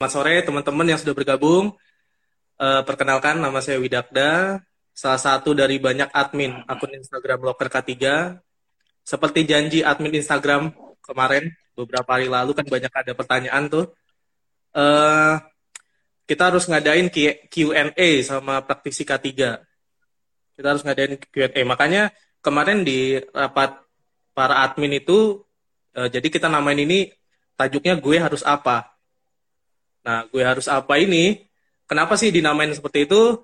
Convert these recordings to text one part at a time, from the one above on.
Selamat sore teman-teman yang sudah bergabung. Uh, perkenalkan nama saya Widakda, salah satu dari banyak admin akun Instagram Locker K3. Seperti janji admin Instagram kemarin, beberapa hari lalu kan banyak ada pertanyaan tuh. Uh, kita harus ngadain Q&A sama praktisi K3. Kita harus ngadain Q&A. Makanya kemarin di rapat para admin itu, uh, jadi kita namain ini tajuknya gue harus apa Nah, gue harus apa ini? Kenapa sih dinamain seperti itu?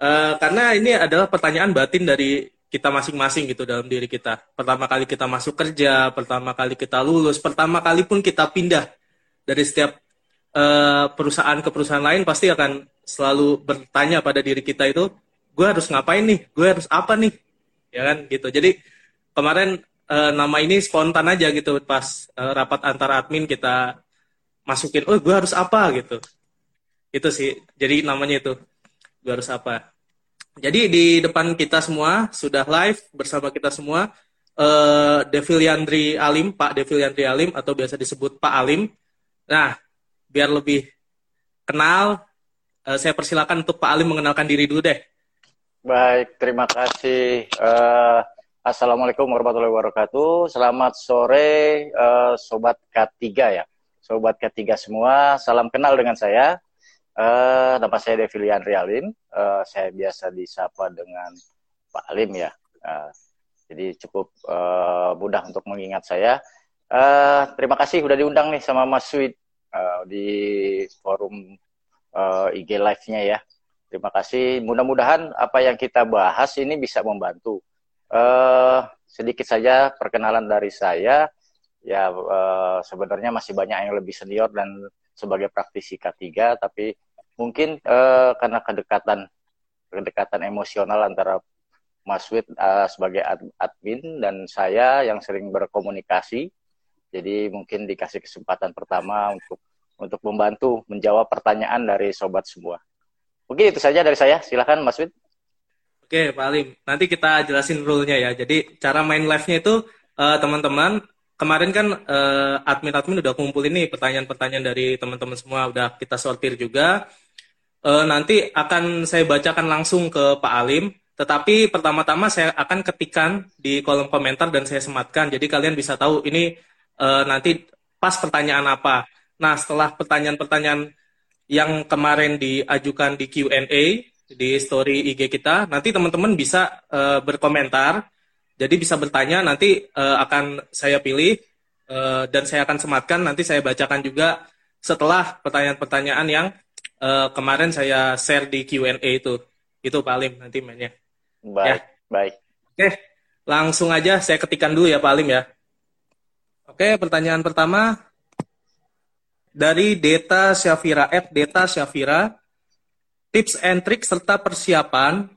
Uh, karena ini adalah pertanyaan batin dari kita masing-masing gitu dalam diri kita. Pertama kali kita masuk kerja, pertama kali kita lulus, pertama kali pun kita pindah dari setiap uh, perusahaan ke perusahaan lain pasti akan selalu bertanya pada diri kita itu, gue harus ngapain nih? Gue harus apa nih? Ya kan gitu. Jadi kemarin uh, nama ini spontan aja gitu pas uh, rapat antara admin kita masukin oh gue harus apa? gitu. Itu sih jadi namanya itu gue harus apa. Jadi di depan kita semua sudah live bersama kita semua uh, Deviliandri Alim Pak Deviliandri Alim atau biasa disebut Pak Alim. Nah biar lebih kenal uh, saya persilakan untuk Pak Alim mengenalkan diri dulu deh. Baik terima kasih. Uh, Assalamualaikum warahmatullahi wabarakatuh. Selamat sore uh, sobat K3 ya sobat ketiga semua, salam kenal dengan saya. Uh, nama saya Devilian Rialin. Uh, saya biasa disapa dengan Pak Alim ya. Uh, jadi cukup uh, mudah untuk mengingat saya. Uh, terima kasih sudah diundang nih sama Mas Sweet uh, di forum uh, IG Live-nya ya. Terima kasih. Mudah-mudahan apa yang kita bahas ini bisa membantu. Uh, sedikit saja perkenalan dari saya ya uh, sebenarnya masih banyak yang lebih senior dan sebagai praktisi K3 tapi mungkin uh, karena kedekatan kedekatan emosional antara Mas Wid uh, sebagai ad admin dan saya yang sering berkomunikasi jadi mungkin dikasih kesempatan pertama untuk untuk membantu menjawab pertanyaan dari sobat semua. Mungkin itu saja dari saya. Silahkan Mas Wid. Oke, Pak Alim. Nanti kita jelasin rule-nya ya. Jadi cara main live-nya itu teman-teman kemarin kan uh, admin-admin udah kumpul ini pertanyaan-pertanyaan dari teman-teman semua udah kita sortir juga. Uh, nanti akan saya bacakan langsung ke Pak Alim. Tetapi pertama-tama saya akan ketikan di kolom komentar dan saya sematkan. Jadi kalian bisa tahu ini uh, nanti pas pertanyaan apa. Nah setelah pertanyaan-pertanyaan yang kemarin diajukan di Q&A di story IG kita, nanti teman-teman bisa uh, berkomentar jadi bisa bertanya nanti uh, akan saya pilih uh, dan saya akan sematkan nanti saya bacakan juga setelah pertanyaan-pertanyaan yang uh, kemarin saya share di Q&A itu. Itu Pak Alim nanti mainnya. Baik, ya. baik. Oke, langsung aja saya ketikkan dulu ya Pak Alim ya. Oke, pertanyaan pertama dari Data Syafira, at Data Syafira, tips and trick serta persiapan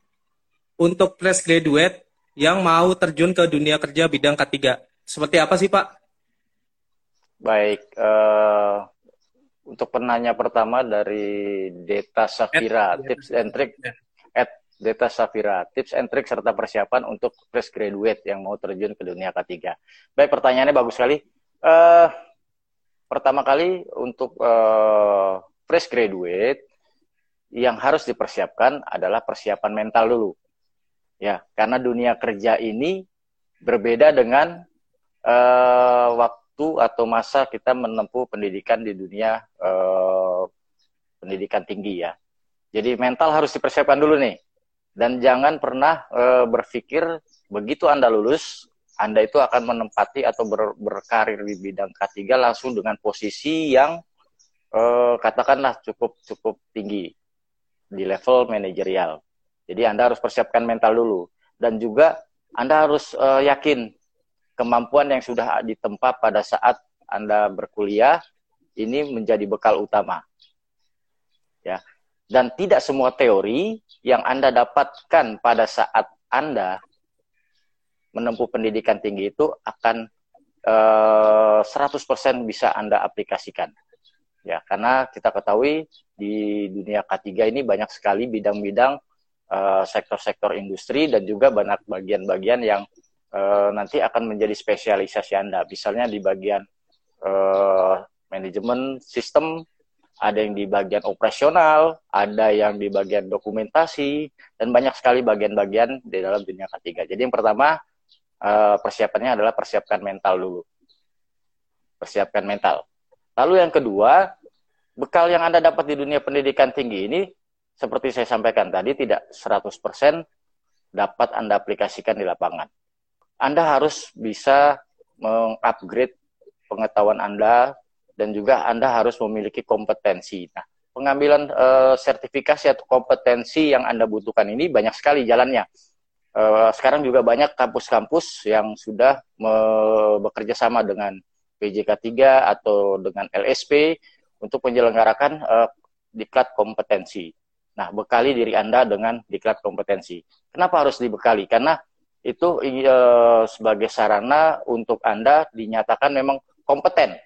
untuk fresh graduate yang mau terjun ke dunia kerja bidang K3. Seperti apa sih Pak? Baik, uh, untuk penanya pertama dari Data Safira, at, tips and trick ya. at Data Safira, tips and trick serta persiapan untuk fresh graduate yang mau terjun ke dunia K3. Baik, pertanyaannya bagus sekali. Uh, pertama kali untuk uh, fresh graduate yang harus dipersiapkan adalah persiapan mental dulu ya karena dunia kerja ini berbeda dengan uh, waktu atau masa kita menempuh pendidikan di dunia uh, pendidikan tinggi ya. Jadi mental harus dipersiapkan dulu nih. Dan jangan pernah uh, berpikir begitu anda lulus anda itu akan menempati atau ber, berkarir di bidang K3 langsung dengan posisi yang uh, katakanlah cukup cukup tinggi di level manajerial jadi Anda harus persiapkan mental dulu dan juga Anda harus uh, yakin kemampuan yang sudah ditempa pada saat Anda berkuliah ini menjadi bekal utama. Ya. Dan tidak semua teori yang Anda dapatkan pada saat Anda menempuh pendidikan tinggi itu akan uh, eh, 100% bisa Anda aplikasikan. Ya, karena kita ketahui di dunia K3 ini banyak sekali bidang-bidang sektor-sektor uh, industri dan juga banyak bagian-bagian yang uh, nanti akan menjadi spesialisasi Anda. Misalnya di bagian uh, manajemen sistem ada yang di bagian operasional, ada yang di bagian dokumentasi, dan banyak sekali bagian-bagian di dalam dunia ketiga. Jadi yang pertama uh, persiapannya adalah persiapkan mental dulu. Persiapkan mental. Lalu yang kedua, bekal yang Anda dapat di dunia pendidikan tinggi ini, seperti saya sampaikan tadi, tidak 100% dapat Anda aplikasikan di lapangan. Anda harus bisa mengupgrade pengetahuan Anda dan juga Anda harus memiliki kompetensi. Nah, pengambilan e, sertifikasi atau kompetensi yang Anda butuhkan ini banyak sekali jalannya. E, sekarang juga banyak kampus-kampus yang sudah me, bekerja sama dengan PJK 3 atau dengan LSP untuk menyelenggarakan e, diklat kompetensi. Nah, bekali diri Anda dengan diklat kompetensi. Kenapa harus dibekali? Karena itu e, sebagai sarana untuk Anda dinyatakan memang kompeten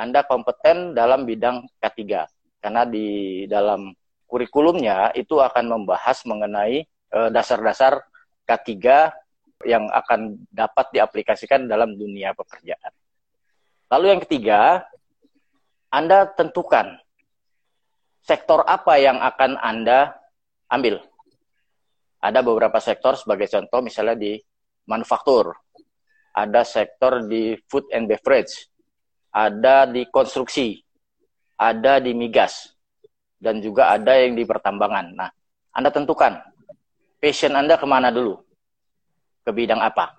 anda kompeten dalam bidang K3. Karena di dalam kurikulumnya itu akan membahas mengenai eh, dasar-dasar K3 yang akan dapat diaplikasikan dalam dunia pekerjaan. Lalu yang ketiga, Anda tentukan sektor apa yang akan Anda ambil. Ada beberapa sektor sebagai contoh misalnya di manufaktur, ada sektor di food and beverage, ada di konstruksi, ada di migas, dan juga ada yang di pertambangan. Nah, Anda tentukan passion Anda ke mana dulu, ke bidang apa.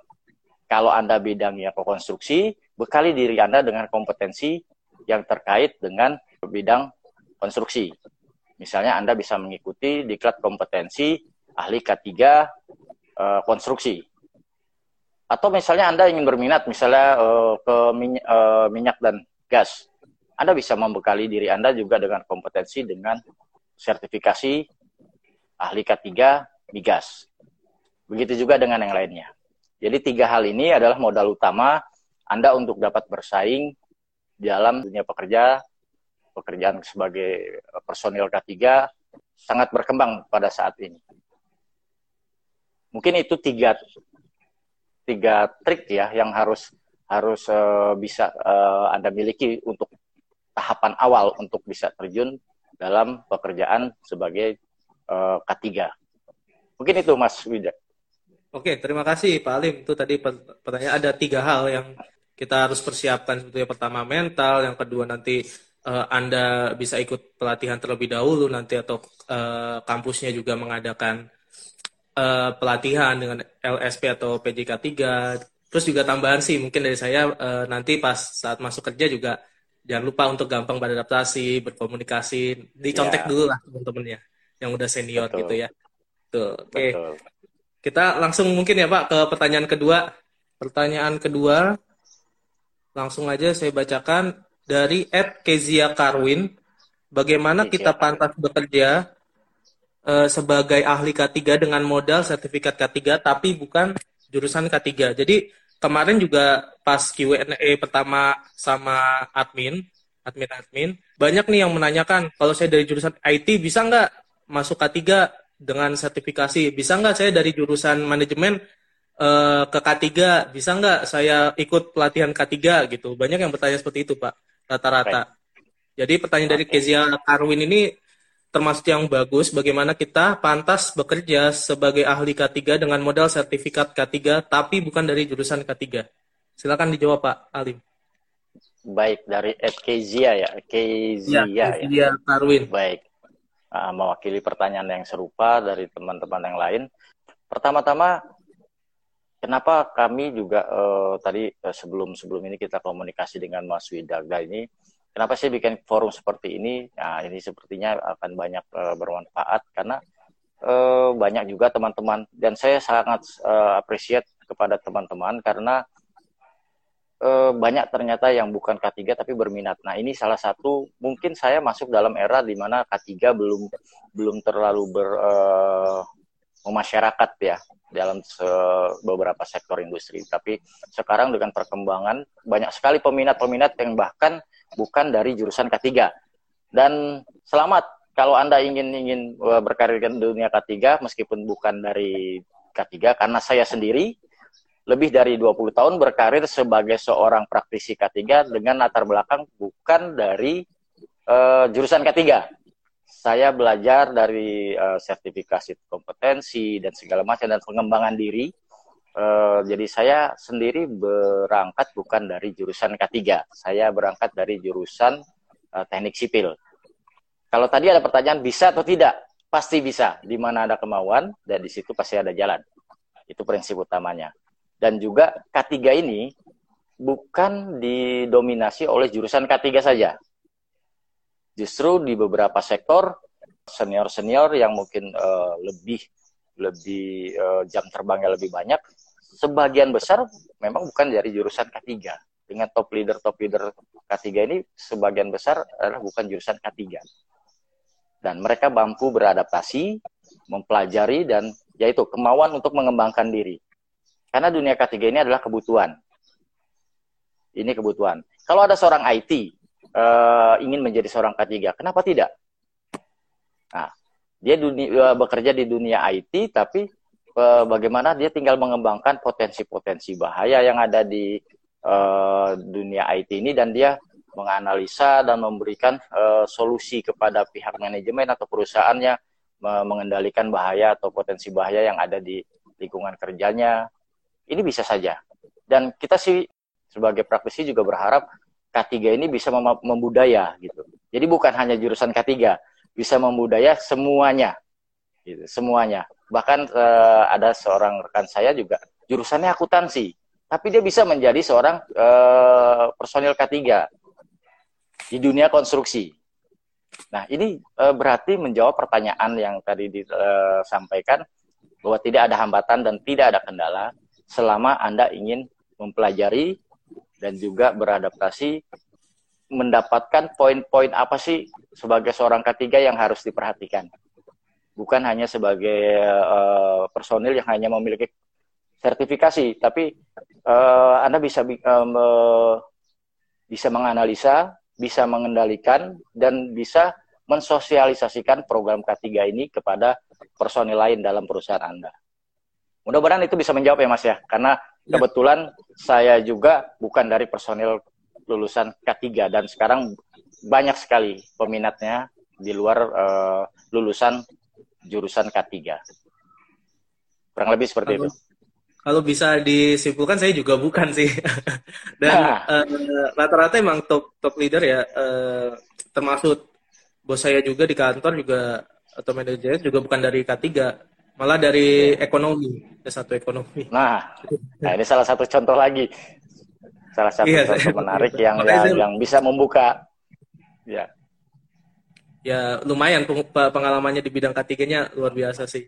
Kalau Anda bidangnya ke konstruksi, bekali diri Anda dengan kompetensi yang terkait dengan bidang konstruksi. Misalnya Anda bisa mengikuti diklat kompetensi ahli K3 eh, konstruksi atau misalnya Anda ingin berminat misalnya uh, ke uh, minyak dan gas, Anda bisa membekali diri Anda juga dengan kompetensi dengan sertifikasi ahli K3 migas. Begitu juga dengan yang lainnya. Jadi tiga hal ini adalah modal utama Anda untuk dapat bersaing dalam dunia pekerja, pekerjaan sebagai personil K3 sangat berkembang pada saat ini. Mungkin itu tiga tiga trik ya yang harus harus uh, bisa uh, Anda miliki untuk tahapan awal untuk bisa terjun dalam pekerjaan sebagai uh, K3. Mungkin itu Mas Wida. Oke, terima kasih Pak Alim. Itu tadi pertanyaan ada tiga hal yang kita harus persiapkan. Sebetulnya pertama mental, yang kedua nanti uh, Anda bisa ikut pelatihan terlebih dahulu nanti atau uh, kampusnya juga mengadakan uh, pelatihan dengan LSP atau PJK 3. Terus juga tambahan sih mungkin dari saya uh, nanti pas saat masuk kerja juga jangan lupa untuk gampang beradaptasi, berkomunikasi, dicontek yeah. dulu lah teman-temannya yang udah senior Betul. gitu ya. Tuh, oke. Okay. Kita langsung mungkin ya Pak ke pertanyaan kedua. Pertanyaan kedua langsung aja saya bacakan dari Ed Kezia Karwin. Bagaimana kita pantas bekerja uh, sebagai ahli K3 dengan modal sertifikat K3 tapi bukan jurusan K3. Jadi kemarin juga pas Q&A pertama sama admin, admin-admin, banyak nih yang menanyakan kalau saya dari jurusan IT bisa nggak masuk K3 dengan sertifikasi? Bisa nggak saya dari jurusan manajemen uh, ke K3? Bisa nggak saya ikut pelatihan K3 gitu? Banyak yang bertanya seperti itu Pak, rata-rata. Jadi pertanyaan dari Kezia Karwin ini termasuk yang bagus bagaimana kita pantas bekerja sebagai ahli K3 dengan modal sertifikat K3 tapi bukan dari jurusan K3. Silakan dijawab Pak Alim. Baik dari Ed Kezia ya, Kezia ya. Kezia ya. Karwin. Baik. Uh, mewakili pertanyaan yang serupa dari teman-teman yang lain. Pertama-tama kenapa kami juga uh, tadi uh, sebelum sebelum ini kita komunikasi dengan Mas Widaga ini Kenapa saya bikin forum seperti ini? Nah, ini sepertinya akan banyak uh, bermanfaat karena uh, banyak juga teman-teman dan saya sangat uh, appreciate kepada teman-teman karena banyak ternyata yang bukan K3 tapi berminat. Nah, ini salah satu mungkin saya masuk dalam era di mana K3 belum belum terlalu ber uh, memasyarakat ya dalam beberapa sektor industri. Tapi sekarang dengan perkembangan banyak sekali peminat-peminat yang bahkan bukan dari jurusan K3. Dan selamat kalau Anda ingin ingin e, berkarir di dunia K3 meskipun bukan dari K3 karena saya sendiri lebih dari 20 tahun berkarir sebagai seorang praktisi K3 dengan latar belakang bukan dari uh, jurusan ketiga. Saya belajar dari uh, sertifikasi kompetensi dan segala macam dan pengembangan diri. Uh, jadi saya sendiri berangkat bukan dari jurusan K3. Saya berangkat dari jurusan uh, teknik sipil. Kalau tadi ada pertanyaan bisa atau tidak? Pasti bisa. Di mana ada kemauan dan di situ pasti ada jalan. Itu prinsip utamanya. Dan juga K3 ini bukan didominasi oleh jurusan K3 saja justru di beberapa sektor senior-senior yang mungkin uh, lebih lebih uh, jam terbangnya lebih banyak sebagian besar memang bukan dari jurusan K3 dengan top leader top leader K3 ini sebagian besar adalah bukan jurusan K3 dan mereka mampu beradaptasi mempelajari dan yaitu kemauan untuk mengembangkan diri. Karena dunia K3 ini adalah kebutuhan. Ini kebutuhan. Kalau ada seorang IT uh, ingin menjadi seorang K3. Kenapa tidak? Nah, dia dunia, uh, bekerja di dunia IT, tapi uh, bagaimana dia tinggal mengembangkan potensi-potensi bahaya yang ada di uh, dunia IT ini dan dia menganalisa dan memberikan uh, solusi kepada pihak manajemen atau perusahaannya mengendalikan bahaya atau potensi bahaya yang ada di lingkungan kerjanya. Ini bisa saja. Dan kita sih sebagai praktisi juga berharap K3 ini bisa mem membudaya gitu. Jadi bukan hanya jurusan K3, bisa membudaya semuanya. Gitu, semuanya. Bahkan uh, ada seorang rekan saya juga jurusannya akuntansi, tapi dia bisa menjadi seorang uh, personil K3 di dunia konstruksi. Nah, ini uh, berarti menjawab pertanyaan yang tadi disampaikan bahwa tidak ada hambatan dan tidak ada kendala selama Anda ingin mempelajari dan juga beradaptasi mendapatkan poin-poin apa sih sebagai seorang ketiga yang harus diperhatikan. Bukan hanya sebagai uh, personil yang hanya memiliki sertifikasi, tapi uh, Anda bisa uh, bisa menganalisa, bisa mengendalikan dan bisa mensosialisasikan program K3 ini kepada personil lain dalam perusahaan Anda. Mudah-mudahan itu bisa menjawab ya Mas ya, karena. Kebetulan saya juga bukan dari personil lulusan K3 dan sekarang banyak sekali peminatnya di luar uh, lulusan jurusan K3. Kurang lebih seperti kalau, itu. Kalau bisa disimpulkan saya juga bukan sih. Dan nah. uh, rata-rata emang top top leader ya uh, termasuk bos saya juga di kantor juga atau manajer juga bukan dari K3 malah dari ekonomi satu ekonomi. Nah nah ini salah satu contoh lagi. Salah satu iya, contoh menarik yang yang, yang bisa membuka. Ya. Ya lumayan pengalamannya di bidang ketiganya luar biasa sih.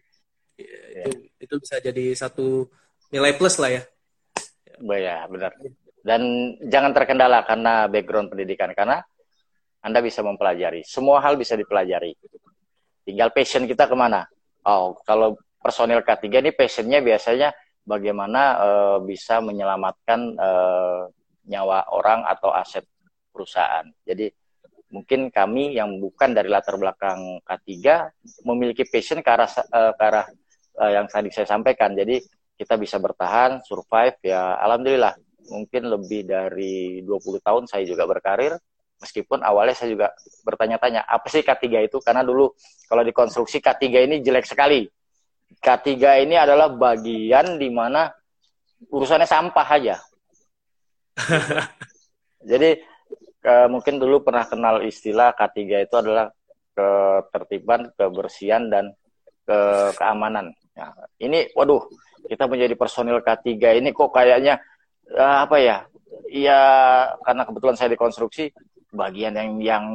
Ya. itu itu bisa jadi satu nilai plus lah ya. Ya benar. Dan jangan terkendala karena background pendidikan karena anda bisa mempelajari. Semua hal bisa dipelajari. Tinggal passion kita ke mana Oh, kalau personil K3 ini passionnya biasanya bagaimana uh, bisa menyelamatkan uh, nyawa orang atau aset perusahaan. Jadi mungkin kami yang bukan dari latar belakang K3 memiliki passion ke arah, uh, ke arah uh, yang tadi saya sampaikan. Jadi kita bisa bertahan, survive ya alhamdulillah. Mungkin lebih dari 20 tahun saya juga berkarir meskipun awalnya saya juga bertanya-tanya apa sih K3 itu? Karena dulu kalau dikonstruksi K3 ini jelek sekali. K3 ini adalah bagian di mana urusannya sampah aja. Jadi ke, mungkin dulu pernah kenal istilah K3 itu adalah ketertiban kebersihan dan ke keamanan nah, ini waduh kita menjadi personil K3 ini kok kayaknya uh, apa ya? Iya, karena kebetulan saya dikonstruksi, bagian yang yang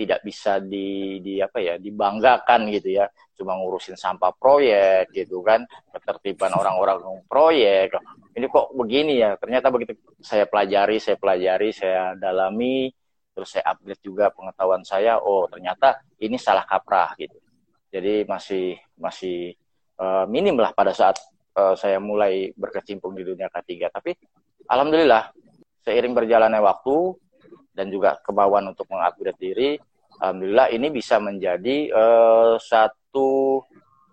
tidak bisa di, di apa ya dibanggakan gitu ya. Cuma ngurusin sampah proyek gitu kan ketertiban orang-orang proyek. Ini kok begini ya? Ternyata begitu saya pelajari saya pelajari saya dalami terus saya upgrade juga pengetahuan saya oh ternyata ini salah kaprah gitu. Jadi masih masih uh, minim lah pada saat uh, saya mulai berkecimpung di dunia K3 tapi alhamdulillah seiring berjalannya waktu dan juga kemauan untuk mengupgrade diri, alhamdulillah ini bisa menjadi uh, satu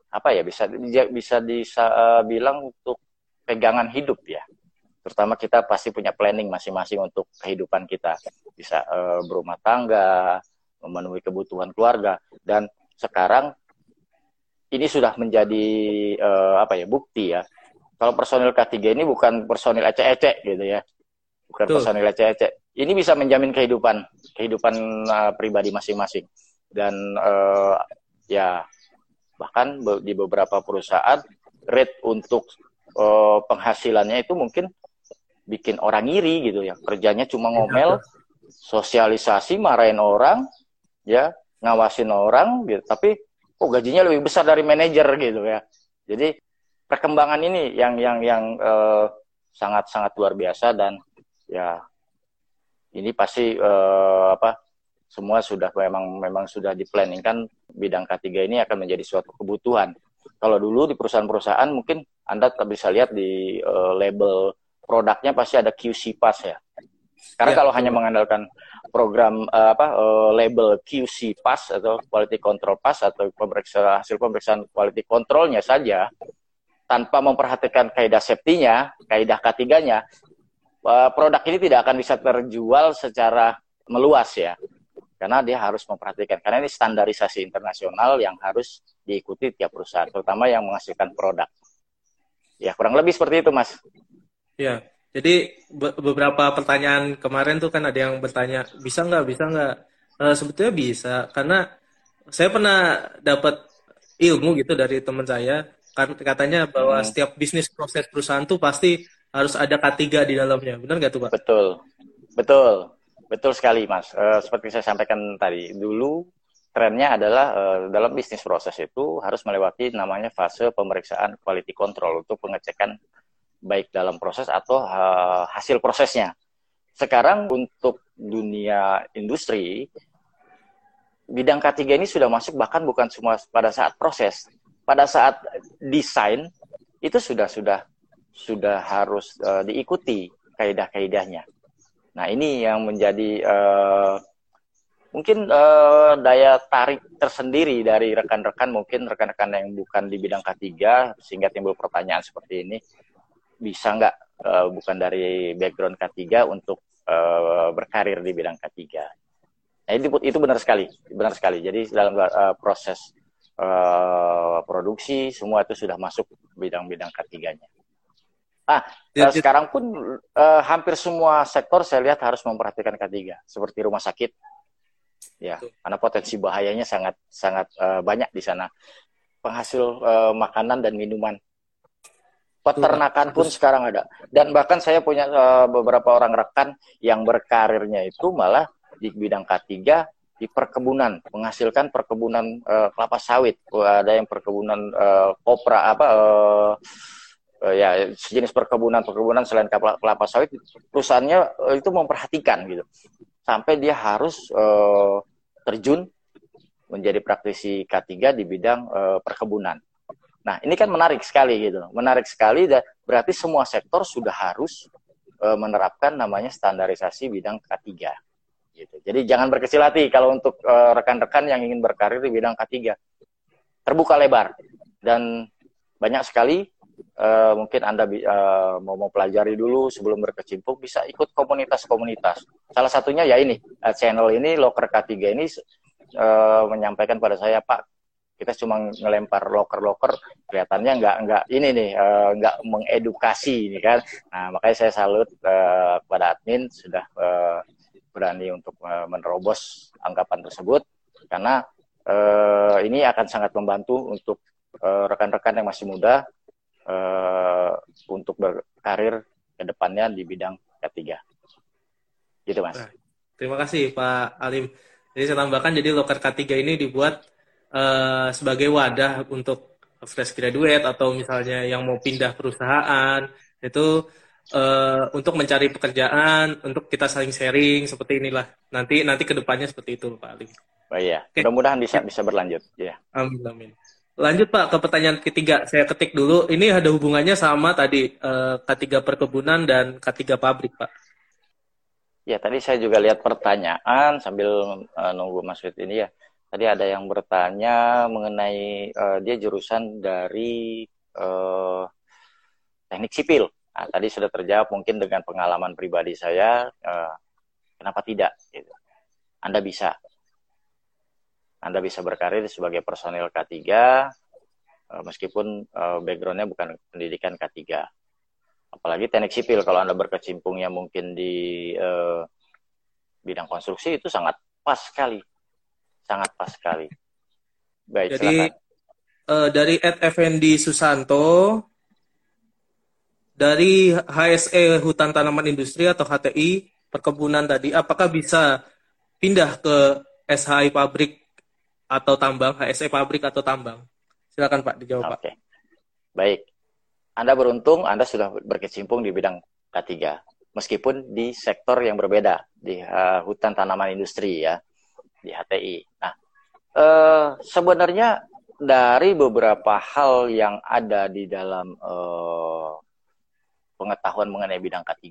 apa ya bisa bisa bisa bilang untuk pegangan hidup ya Terutama kita pasti punya planning masing-masing untuk kehidupan kita. Bisa uh, berumah tangga, memenuhi kebutuhan keluarga. Dan sekarang ini sudah menjadi uh, apa ya bukti ya. Kalau personil K3 ini bukan personil ecek-ecek gitu ya. Bukan Tuh. personil ecek-ecek. Ini bisa menjamin kehidupan kehidupan uh, pribadi masing-masing. Dan uh, ya bahkan di beberapa perusahaan rate untuk uh, penghasilannya itu mungkin bikin orang iri gitu ya. Kerjanya cuma ngomel sosialisasi marahin orang ya ngawasin orang gitu. Tapi oh gajinya lebih besar dari manajer gitu ya. Jadi perkembangan ini yang yang yang uh, sangat sangat luar biasa dan ya ini pasti uh, apa semua sudah memang memang sudah diplanningkan bidang K3 ini akan menjadi suatu kebutuhan. Kalau dulu di perusahaan-perusahaan mungkin Anda bisa lihat di uh, label produknya pasti ada QC pass ya. Karena ya, kalau hanya mengandalkan program uh, apa uh, label QC pass atau quality control pass atau pemeriksa hasil pemeriksaan quality controlnya saja tanpa memperhatikan kaidah safety-nya, kaidah ketiganya, uh, produk ini tidak akan bisa terjual secara meluas ya. Karena dia harus memperhatikan karena ini standarisasi internasional yang harus diikuti tiap perusahaan, terutama yang menghasilkan produk. Ya, kurang lebih seperti itu, Mas. Ya, jadi be beberapa pertanyaan kemarin tuh kan ada yang bertanya bisa nggak, bisa nggak? Uh, sebetulnya bisa karena saya pernah dapat ilmu gitu dari teman saya kan katanya bahwa hmm. setiap bisnis proses perusahaan tuh pasti harus ada K3 di dalamnya. Benar nggak tuh, Pak? Betul. Betul. Betul sekali, Mas. Uh, seperti saya sampaikan tadi, dulu trennya adalah uh, dalam bisnis proses itu harus melewati namanya fase pemeriksaan quality control untuk pengecekan baik dalam proses atau uh, hasil prosesnya. Sekarang untuk dunia industri, bidang K3 ini sudah masuk bahkan bukan semua pada saat proses, pada saat desain itu sudah sudah sudah harus uh, diikuti kaidah-kaidahnya. Nah ini yang menjadi uh, mungkin uh, daya tarik tersendiri dari rekan-rekan mungkin rekan-rekan yang bukan di bidang K3 sehingga timbul pertanyaan seperti ini bisa nggak uh, bukan dari background K3 untuk uh, berkarir di bidang K3. Nah, itu itu benar sekali, benar sekali. Jadi dalam uh, proses uh, produksi semua itu sudah masuk bidang-bidang K3-nya. Ah, ya, sekarang pun uh, hampir semua sektor saya lihat harus memperhatikan K3, seperti rumah sakit. Ya, karena potensi bahayanya sangat sangat uh, banyak di sana. Penghasil uh, makanan dan minuman. Peternakan pun sekarang ada. Dan bahkan saya punya uh, beberapa orang rekan yang berkarirnya itu malah di bidang K3 di perkebunan menghasilkan perkebunan uh, kelapa sawit. Ada yang perkebunan uh, kopra apa uh, ya sejenis perkebunan perkebunan selain kelapa, sawit perusahaannya uh, itu memperhatikan gitu sampai dia harus uh, terjun menjadi praktisi K3 di bidang uh, perkebunan Nah, ini kan menarik sekali gitu. Menarik sekali dan berarti semua sektor sudah harus e, menerapkan namanya standarisasi bidang K3. Gitu. Jadi jangan berkecil hati kalau untuk rekan-rekan yang ingin berkarir di bidang K3. Terbuka lebar dan banyak sekali e, mungkin Anda e, mau mempelajari dulu sebelum berkecimpung bisa ikut komunitas-komunitas. Salah satunya ya ini, channel ini Loker K3 ini e, menyampaikan pada saya, Pak, kita cuma ngelempar loker-loker kelihatannya nggak nggak ini nih uh, nggak mengedukasi ini kan nah makanya saya salut uh, kepada admin sudah uh, berani untuk uh, menerobos anggapan tersebut karena uh, ini akan sangat membantu untuk rekan-rekan uh, yang masih muda uh, untuk berkarir ke depannya di bidang ketiga gitu mas terima kasih Pak Alim jadi saya tambahkan jadi loker K3 ini dibuat uh, sebagai wadah untuk fresh graduate atau misalnya yang mau pindah perusahaan itu uh, untuk mencari pekerjaan untuk kita saling sharing seperti inilah nanti nanti ke depannya seperti itu Pak Ali. Oh iya, okay. mudah-mudahan bisa bisa berlanjut. Ya. Amin amin. Lanjut Pak ke pertanyaan ketiga. Saya ketik dulu. Ini ada hubungannya sama tadi uh, K3 perkebunan dan K3 pabrik Pak. Ya tadi saya juga lihat pertanyaan sambil uh, nunggu Mas Fit ini ya. Tadi ada yang bertanya mengenai uh, dia jurusan dari uh, teknik sipil. Nah, tadi sudah terjawab mungkin dengan pengalaman pribadi saya, uh, kenapa tidak? Gitu. Anda bisa. Anda bisa berkarir sebagai personil K3, uh, meskipun uh, backgroundnya bukan pendidikan K3. Apalagi teknik sipil, kalau Anda berkecimpungnya mungkin di uh, bidang konstruksi itu sangat pas sekali. Sangat pas sekali. Baik, Jadi, uh, dari Ed Effendi Susanto, dari HSE Hutan Tanaman Industri atau HTI perkebunan tadi, apakah bisa pindah ke SHI pabrik atau tambang, HSE pabrik atau tambang? Silakan Pak dijawab Pak. Oke. Baik. Anda beruntung Anda sudah berkecimpung di bidang K3 meskipun di sektor yang berbeda di uh, hutan tanaman industri ya di HTI. Nah, uh, sebenarnya dari beberapa hal yang ada di dalam uh, pengetahuan mengenai bidang K3,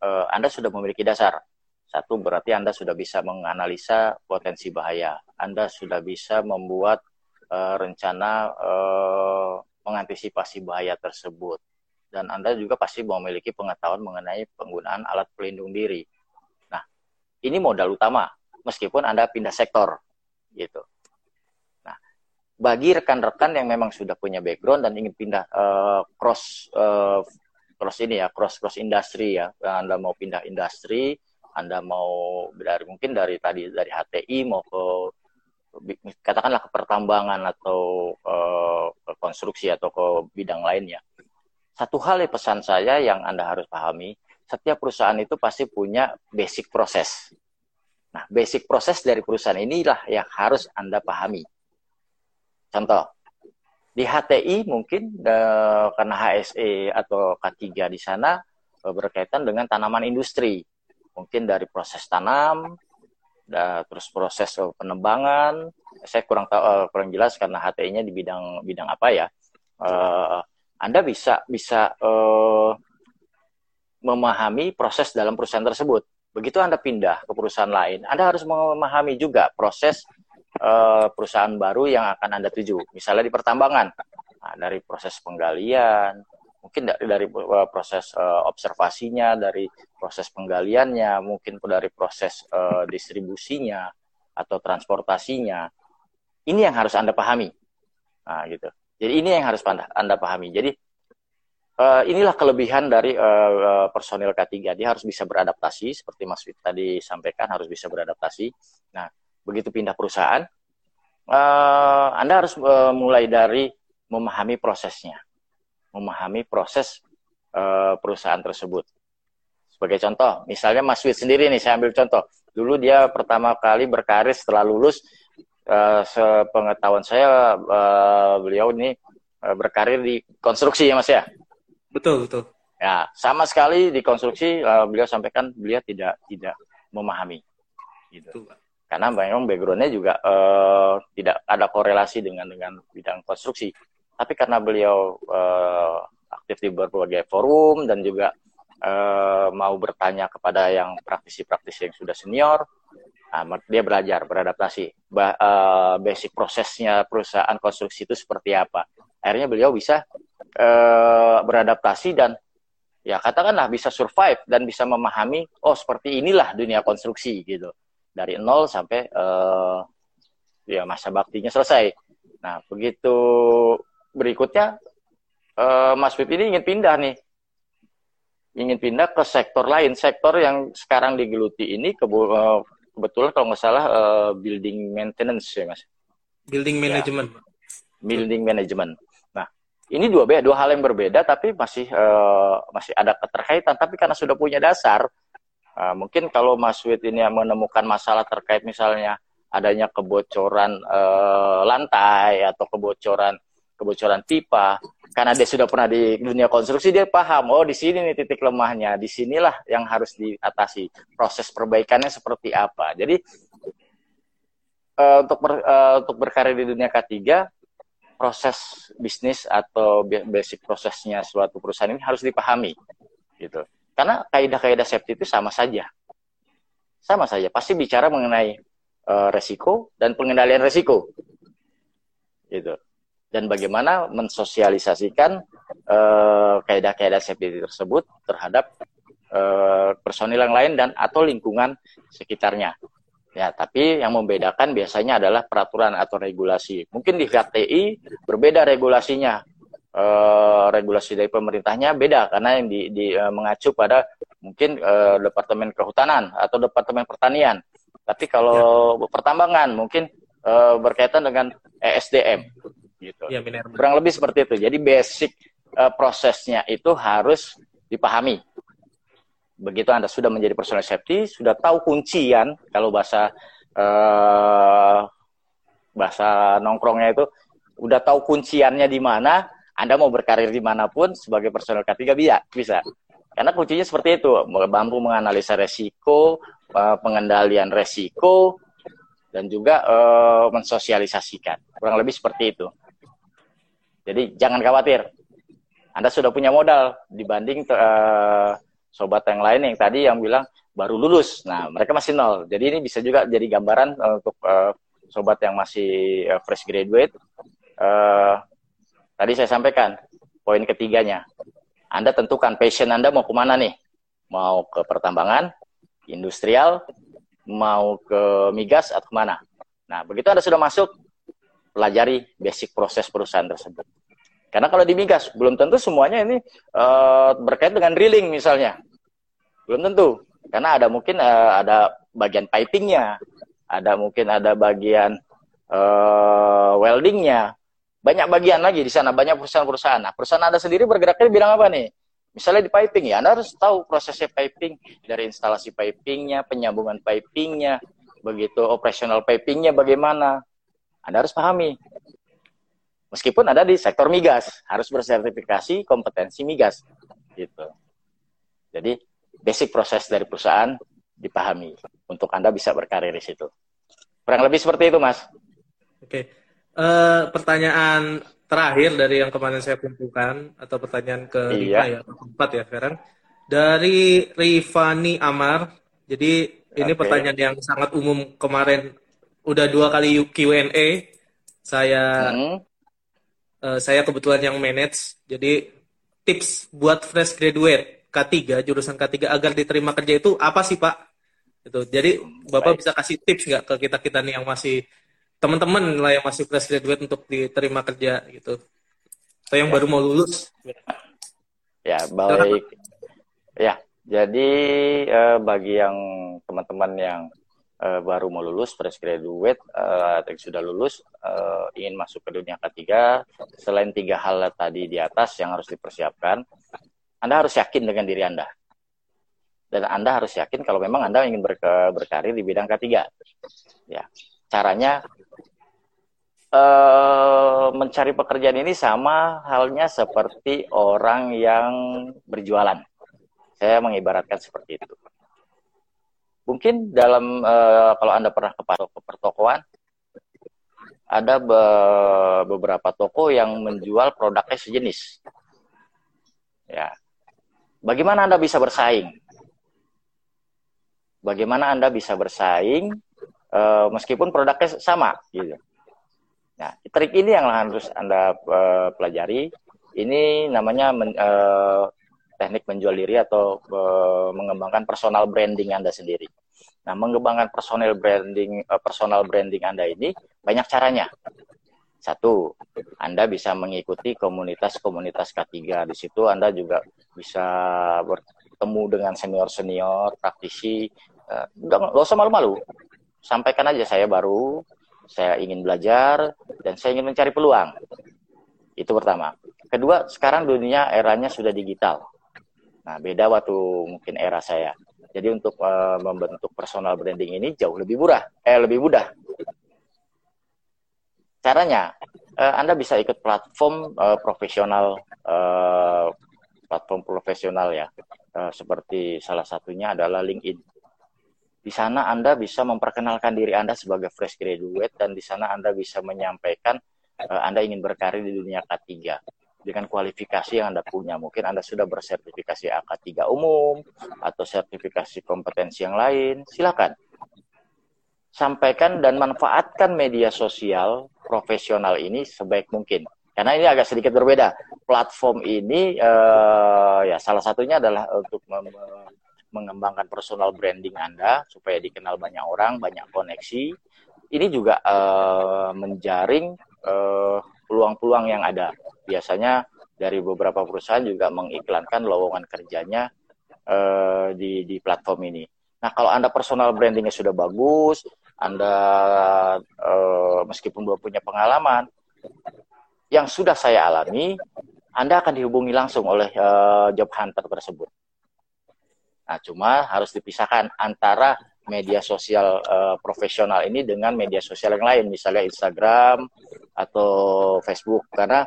uh, Anda sudah memiliki dasar. Satu, berarti Anda sudah bisa menganalisa potensi bahaya. Anda sudah bisa membuat uh, rencana uh, mengantisipasi bahaya tersebut. Dan Anda juga pasti memiliki pengetahuan mengenai penggunaan alat pelindung diri. Nah, ini modal utama, meskipun Anda pindah sektor. gitu bagi rekan-rekan yang memang sudah punya background dan ingin pindah uh, cross uh, cross ini ya cross cross industri ya anda mau pindah industri anda mau dari mungkin dari tadi dari HTI mau ke katakanlah ke pertambangan atau uh, ke konstruksi atau ke bidang lainnya satu hal yang pesan saya yang anda harus pahami setiap perusahaan itu pasti punya basic proses nah basic proses dari perusahaan inilah yang harus anda pahami. Contoh, di HTI mungkin uh, karena HSE atau K3 di sana uh, berkaitan dengan tanaman industri. Mungkin dari proses tanam, da, terus proses uh, penebangan. Saya kurang tahu uh, kurang jelas karena HTI-nya di bidang bidang apa ya. Uh, anda bisa bisa uh, memahami proses dalam perusahaan tersebut. Begitu Anda pindah ke perusahaan lain, Anda harus memahami juga proses uh, perusahaan baru yang akan Anda tuju. Misalnya di pertambangan, nah, dari proses penggalian, mungkin dari, uh, proses uh, observasinya, dari proses penggaliannya, mungkin dari proses uh, distribusinya atau transportasinya. Ini yang harus Anda pahami. Nah, gitu. Jadi ini yang harus Anda pahami. Jadi uh, inilah kelebihan dari uh, personil K3. Dia harus bisa beradaptasi, seperti Mas Fit tadi sampaikan, harus bisa beradaptasi. Nah, begitu pindah perusahaan, uh, Anda harus uh, mulai dari memahami prosesnya, memahami proses uh, perusahaan tersebut. Sebagai contoh, misalnya Mas Wid sendiri nih, saya ambil contoh. Dulu dia pertama kali berkarir setelah lulus, uh, sepengetahuan saya uh, beliau ini uh, berkarir di konstruksi ya Mas ya. Betul betul. Ya, sama sekali di konstruksi uh, beliau sampaikan beliau tidak tidak memahami. Gitu. Betul, karena memang backgroundnya juga uh, tidak ada korelasi dengan dengan bidang konstruksi. Tapi karena beliau uh, aktif di berbagai forum dan juga uh, mau bertanya kepada yang praktisi-praktisi yang sudah senior, nah, dia belajar beradaptasi. Ba uh, basic prosesnya perusahaan konstruksi itu seperti apa. Akhirnya beliau bisa uh, beradaptasi dan ya katakanlah bisa survive dan bisa memahami oh seperti inilah dunia konstruksi gitu dari nol sampai uh, ya masa baktinya selesai. Nah, begitu berikutnya uh, Mas Pip ini ingin pindah nih. Ingin pindah ke sektor lain, sektor yang sekarang digeluti ini ke, uh, eh, kebetulan kalau nggak salah uh, building maintenance ya, Mas. Building ya. management. Ya, building management. Nah, ini dua beda, dua hal yang berbeda tapi masih uh, masih ada keterkaitan tapi karena sudah punya dasar Uh, mungkin kalau Mas Wid ini menemukan masalah terkait misalnya adanya kebocoran uh, lantai atau kebocoran kebocoran pipa karena dia sudah pernah di dunia konstruksi dia paham oh di sini nih titik lemahnya di sinilah yang harus diatasi proses perbaikannya seperti apa jadi uh, untuk ber, uh, untuk berkarir di dunia K3 proses bisnis atau basic prosesnya suatu perusahaan ini harus dipahami gitu karena kaidah-kaidah safety itu sama saja. Sama saja. Pasti bicara mengenai uh, resiko dan pengendalian resiko. Gitu. Dan bagaimana mensosialisasikan uh, kaidah-kaidah safety tersebut terhadap uh, personil yang lain dan atau lingkungan sekitarnya. Ya, tapi yang membedakan biasanya adalah peraturan atau regulasi. Mungkin di HTI berbeda regulasinya. E, regulasi dari pemerintahnya beda karena yang di, di e, mengacu pada mungkin e, departemen kehutanan atau departemen pertanian. Tapi kalau ya. pertambangan mungkin e, berkaitan dengan ESDM gitu. Ya, Kurang lebih seperti itu. Jadi basic e, prosesnya itu harus dipahami begitu Anda sudah menjadi personal safety, sudah tahu kuncian kalau bahasa uh, bahasa nongkrongnya itu udah tahu kunciannya di mana, Anda mau berkarir di mana pun sebagai personal ketiga bisa, bisa. Karena kuncinya seperti itu, mampu menganalisa resiko, uh, pengendalian resiko, dan juga uh, mensosialisasikan. Kurang lebih seperti itu. Jadi jangan khawatir, Anda sudah punya modal dibanding uh, sobat yang lain yang tadi yang bilang baru lulus. Nah, mereka masih nol. Jadi ini bisa juga jadi gambaran uh, untuk uh, sobat yang masih uh, fresh graduate. Uh, tadi saya sampaikan poin ketiganya. Anda tentukan passion Anda mau ke mana nih? Mau ke pertambangan, industrial, mau ke migas atau ke mana? Nah, begitu Anda sudah masuk, pelajari basic proses perusahaan tersebut. Karena kalau di migas belum tentu semuanya ini uh, berkait dengan drilling misalnya. Belum tentu. Karena ada mungkin uh, ada bagian pipingnya, ada mungkin ada bagian uh, weldingnya, banyak bagian lagi di sana, banyak perusahaan-perusahaan. Nah, perusahaan Anda sendiri bergeraknya di bidang apa nih? Misalnya di piping ya, Anda harus tahu prosesnya piping dari instalasi pipingnya, penyambungan pipingnya, begitu operasional pipingnya bagaimana. Anda harus pahami. Meskipun ada di sektor migas harus bersertifikasi kompetensi migas gitu. Jadi basic proses dari perusahaan dipahami untuk anda bisa berkarir di situ. Kurang lebih seperti itu mas. Oke. Uh, pertanyaan terakhir dari yang kemarin saya kumpulkan atau pertanyaan ke iya. ya keempat ya sekarang. Dari Rifani Amar. Jadi ini okay. pertanyaan yang sangat umum kemarin udah dua kali Q&A saya hmm uh, saya kebetulan yang manage. Jadi tips buat fresh graduate K3 jurusan K3 agar diterima kerja itu apa sih Pak? Itu. Jadi Bapak Baik. bisa kasih tips nggak ke kita kita nih yang masih teman-teman lah yang masih fresh graduate untuk diterima kerja gitu. Atau yang ya. baru mau lulus. Ya, baik. Ya, jadi eh, bagi yang teman-teman yang uh, baru mau lulus fresh graduate uh, atau sudah lulus uh, ingin masuk ke dunia ketiga selain tiga hal tadi di atas yang harus dipersiapkan anda harus yakin dengan diri anda. Dan anda harus yakin kalau memang anda ingin berke, berkarir di bidang ketiga ya caranya uh, mencari pekerjaan ini sama halnya seperti orang yang berjualan. Saya mengibaratkan seperti itu Mungkin dalam uh, kalau Anda pernah ke pertokoan ada be beberapa toko yang menjual produknya sejenis. Ya. Bagaimana Anda bisa bersaing? Bagaimana Anda bisa bersaing uh, meskipun produknya sama gitu. Nah, trik ini yang harus Anda uh, pelajari. Ini namanya men, uh, teknik menjual diri atau mengembangkan personal branding Anda sendiri. Nah, mengembangkan personal branding uh, personal branding Anda ini banyak caranya. Satu, Anda bisa mengikuti komunitas-komunitas K3. Di situ Anda juga bisa bertemu dengan senior-senior, praktisi. Uh, nggak usah malu-malu. Sampaikan aja saya baru, saya ingin belajar, dan saya ingin mencari peluang. Itu pertama. Kedua, sekarang dunia eranya sudah digital. Nah, beda waktu mungkin era saya. Jadi untuk uh, membentuk personal branding ini jauh lebih murah, eh lebih mudah. Caranya, uh, Anda bisa ikut platform uh, profesional, uh, platform profesional ya, uh, seperti salah satunya adalah LinkedIn. Di sana Anda bisa memperkenalkan diri Anda sebagai fresh graduate dan di sana Anda bisa menyampaikan uh, Anda ingin berkarir di dunia K3 dengan kualifikasi yang Anda punya. Mungkin Anda sudah bersertifikasi AK3 umum atau sertifikasi kompetensi yang lain. Silakan. Sampaikan dan manfaatkan media sosial profesional ini sebaik mungkin. Karena ini agak sedikit berbeda. platform ini uh, ya salah satunya adalah untuk mengembangkan personal branding Anda supaya dikenal banyak orang, banyak koneksi. Ini juga uh, menjaring peluang-peluang uh, yang ada. Biasanya dari beberapa perusahaan juga mengiklankan lowongan kerjanya uh, di di platform ini. Nah, kalau Anda personal brandingnya sudah bagus, Anda uh, meskipun belum punya pengalaman, yang sudah saya alami, Anda akan dihubungi langsung oleh uh, job hunter tersebut. Nah, cuma harus dipisahkan antara media sosial uh, profesional ini dengan media sosial yang lain, misalnya Instagram atau Facebook, karena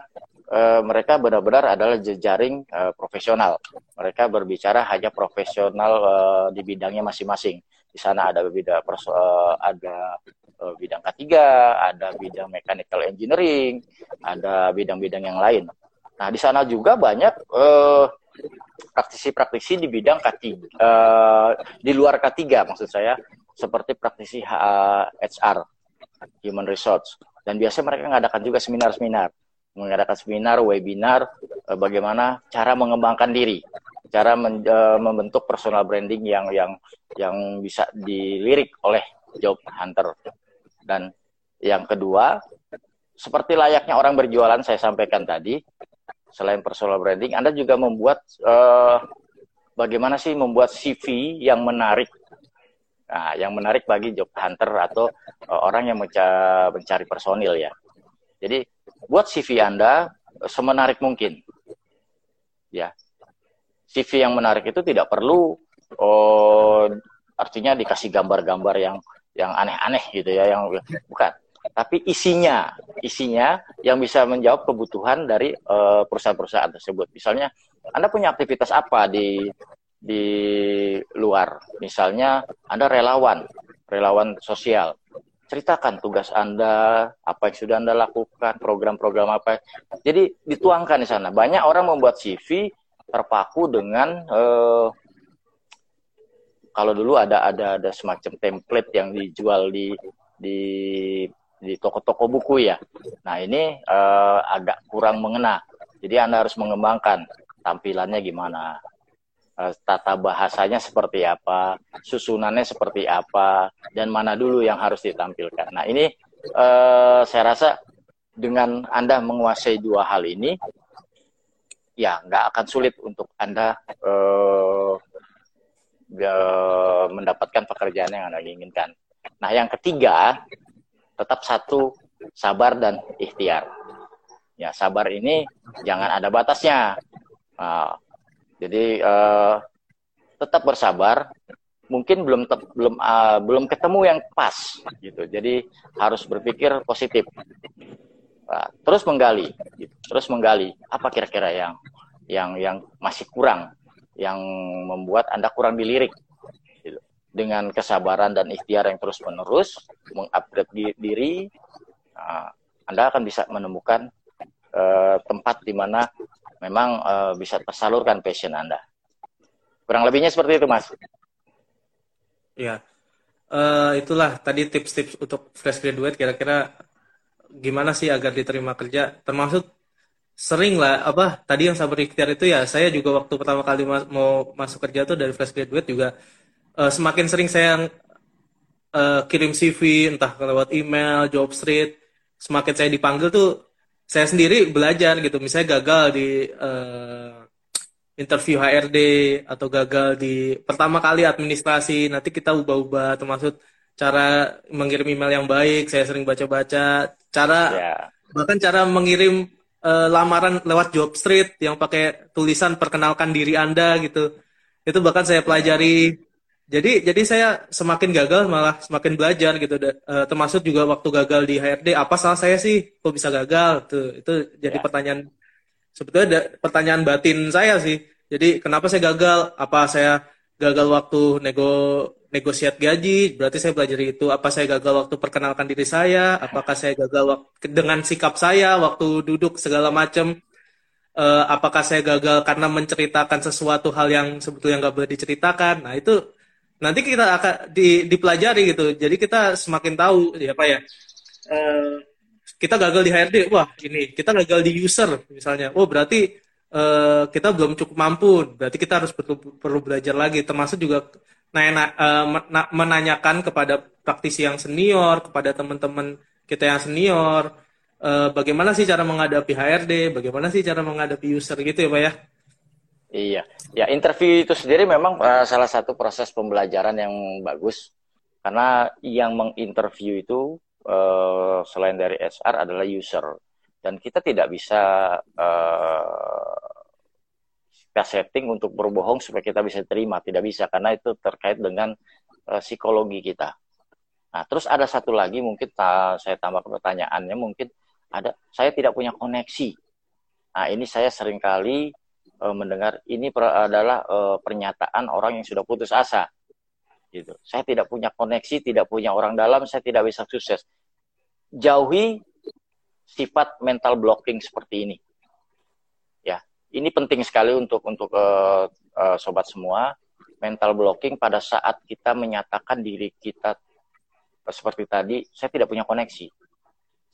uh, mereka benar-benar adalah jejaring uh, profesional. Mereka berbicara hanya profesional uh, di bidangnya masing-masing. Di sana ada bidang uh, ada uh, bidang ketiga, ada bidang mechanical engineering, ada bidang-bidang yang lain. Nah, di sana juga banyak praktisi-praktisi di bidang K3 uh, di luar K3 maksud saya seperti praktisi HR human resource dan biasanya mereka mengadakan juga seminar-seminar mengadakan seminar, webinar, eh, bagaimana cara mengembangkan diri, cara men, eh, membentuk personal branding yang yang yang bisa dilirik oleh job hunter. Dan yang kedua, seperti layaknya orang berjualan saya sampaikan tadi, selain personal branding, Anda juga membuat uh, bagaimana sih membuat CV yang menarik. Nah, yang menarik bagi job hunter atau uh, orang yang mencari personil ya. Jadi buat CV Anda semenarik mungkin. Ya. CV yang menarik itu tidak perlu oh, artinya dikasih gambar-gambar yang yang aneh-aneh gitu ya, yang bukan. Tapi isinya, isinya yang bisa menjawab kebutuhan dari uh, perusahaan-perusahaan tersebut. Misalnya, Anda punya aktivitas apa di di luar? Misalnya, Anda relawan, relawan sosial ceritakan tugas Anda, apa yang sudah Anda lakukan, program-program apa. Jadi dituangkan di sana. Banyak orang membuat CV terpaku dengan eh, kalau dulu ada ada ada semacam template yang dijual di di di toko-toko buku ya. Nah ini eh, agak kurang mengena. Jadi Anda harus mengembangkan tampilannya gimana, tata bahasanya seperti apa, susunannya seperti apa, dan mana dulu yang harus ditampilkan. Nah ini uh, saya rasa dengan Anda menguasai dua hal ini, ya nggak akan sulit untuk Anda uh, mendapatkan pekerjaan yang Anda inginkan. Nah yang ketiga, tetap satu, sabar dan ikhtiar. Ya sabar ini jangan ada batasnya. Nah, jadi uh, tetap bersabar. Mungkin belum belum uh, belum ketemu yang pas gitu. Jadi harus berpikir positif. Uh, terus menggali, gitu. terus menggali apa kira-kira yang yang yang masih kurang, yang membuat anda kurang dilirik. Gitu. Dengan kesabaran dan ikhtiar yang terus menerus, mengupgrade diri, uh, anda akan bisa menemukan uh, tempat di mana memang uh, bisa tersalurkan passion Anda. Kurang lebihnya seperti itu, Mas. Ya, uh, itulah tadi tips-tips untuk fresh graduate kira-kira gimana sih agar diterima kerja, termasuk sering lah apa tadi yang sabar ikhtiar itu ya saya juga waktu pertama kali mas mau masuk kerja tuh dari fresh graduate juga uh, semakin sering saya uh, kirim CV entah lewat email, job street, semakin saya dipanggil tuh saya sendiri belajar gitu. Misalnya gagal di uh, interview HRD atau gagal di pertama kali administrasi nanti kita ubah-ubah termasuk cara mengirim email yang baik saya sering baca-baca cara yeah. bahkan cara mengirim uh, lamaran lewat job street yang pakai tulisan perkenalkan diri anda gitu. Itu bahkan saya pelajari jadi jadi saya semakin gagal malah semakin belajar gitu. Uh, termasuk juga waktu gagal di HRD apa salah saya sih? Kok bisa gagal? Tuh itu jadi ya. pertanyaan sebetulnya ada pertanyaan batin saya sih. Jadi kenapa saya gagal? Apa saya gagal waktu nego negosiat gaji? Berarti saya belajar itu. Apa saya gagal waktu perkenalkan diri saya? Apakah saya gagal waktu, dengan sikap saya waktu duduk segala macam? Uh, apakah saya gagal karena menceritakan sesuatu hal yang sebetulnya nggak boleh diceritakan? Nah itu nanti kita akan di, dipelajari gitu jadi kita semakin tahu ya pak ya uh, kita gagal di HRD, wah ini kita gagal di user misalnya. Oh berarti uh, kita belum cukup mampu, berarti kita harus perlu perlu belajar lagi. Termasuk juga nanya, uh, menanyakan kepada praktisi yang senior, kepada teman-teman kita yang senior, bagaimana sih cara menghadapi HRD, bagaimana sih cara menghadapi user gitu ya Pak ya? Iya, ya interview itu sendiri memang uh, salah satu proses pembelajaran yang bagus karena yang menginterview itu uh, selain dari HR adalah user dan kita tidak bisa uh, kita setting untuk berbohong supaya kita bisa terima tidak bisa karena itu terkait dengan uh, psikologi kita. Nah terus ada satu lagi mungkin ta saya tambah pertanyaannya mungkin ada saya tidak punya koneksi. Nah ini saya sering kali uh, mendengar ini per, adalah uh, pernyataan orang yang sudah putus asa. Gitu. Saya tidak punya koneksi, tidak punya orang dalam, saya tidak bisa sukses. Jauhi sifat mental blocking seperti ini. Ya, ini penting sekali untuk untuk uh, uh, sobat semua. Mental blocking pada saat kita menyatakan diri kita seperti tadi, saya tidak punya koneksi,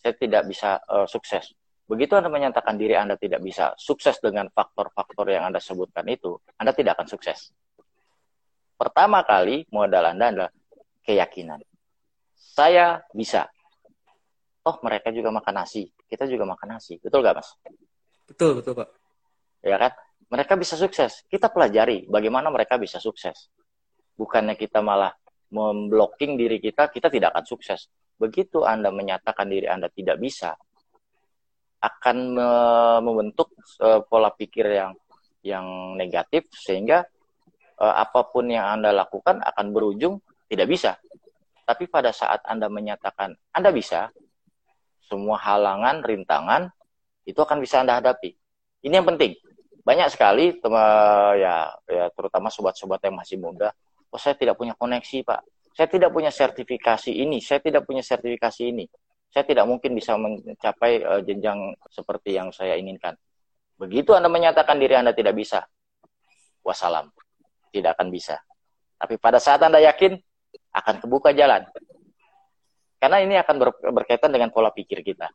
saya tidak bisa uh, sukses. Begitu Anda menyatakan diri Anda tidak bisa sukses dengan faktor-faktor yang Anda sebutkan itu, Anda tidak akan sukses. Pertama kali modal Anda adalah keyakinan. Saya bisa. Oh, mereka juga makan nasi. Kita juga makan nasi. Betul gak, Mas? Betul, betul, Pak. Ya kan? Mereka bisa sukses. Kita pelajari bagaimana mereka bisa sukses. Bukannya kita malah memblocking diri kita, kita tidak akan sukses. Begitu Anda menyatakan diri Anda tidak bisa, akan membentuk uh, pola pikir yang yang negatif sehingga uh, apa pun yang Anda lakukan akan berujung tidak bisa. Tapi pada saat Anda menyatakan Anda bisa, semua halangan, rintangan itu akan bisa Anda hadapi. Ini yang penting. Banyak sekali tema ya ya terutama sobat-sobat yang masih muda, oh saya tidak punya koneksi, Pak. Saya tidak punya sertifikasi ini, saya tidak punya sertifikasi ini saya tidak mungkin bisa mencapai uh, jenjang seperti yang saya inginkan. Begitu Anda menyatakan diri Anda tidak bisa, wassalam, tidak akan bisa. Tapi pada saat Anda yakin, akan kebuka jalan. Karena ini akan ber berkaitan dengan pola pikir kita.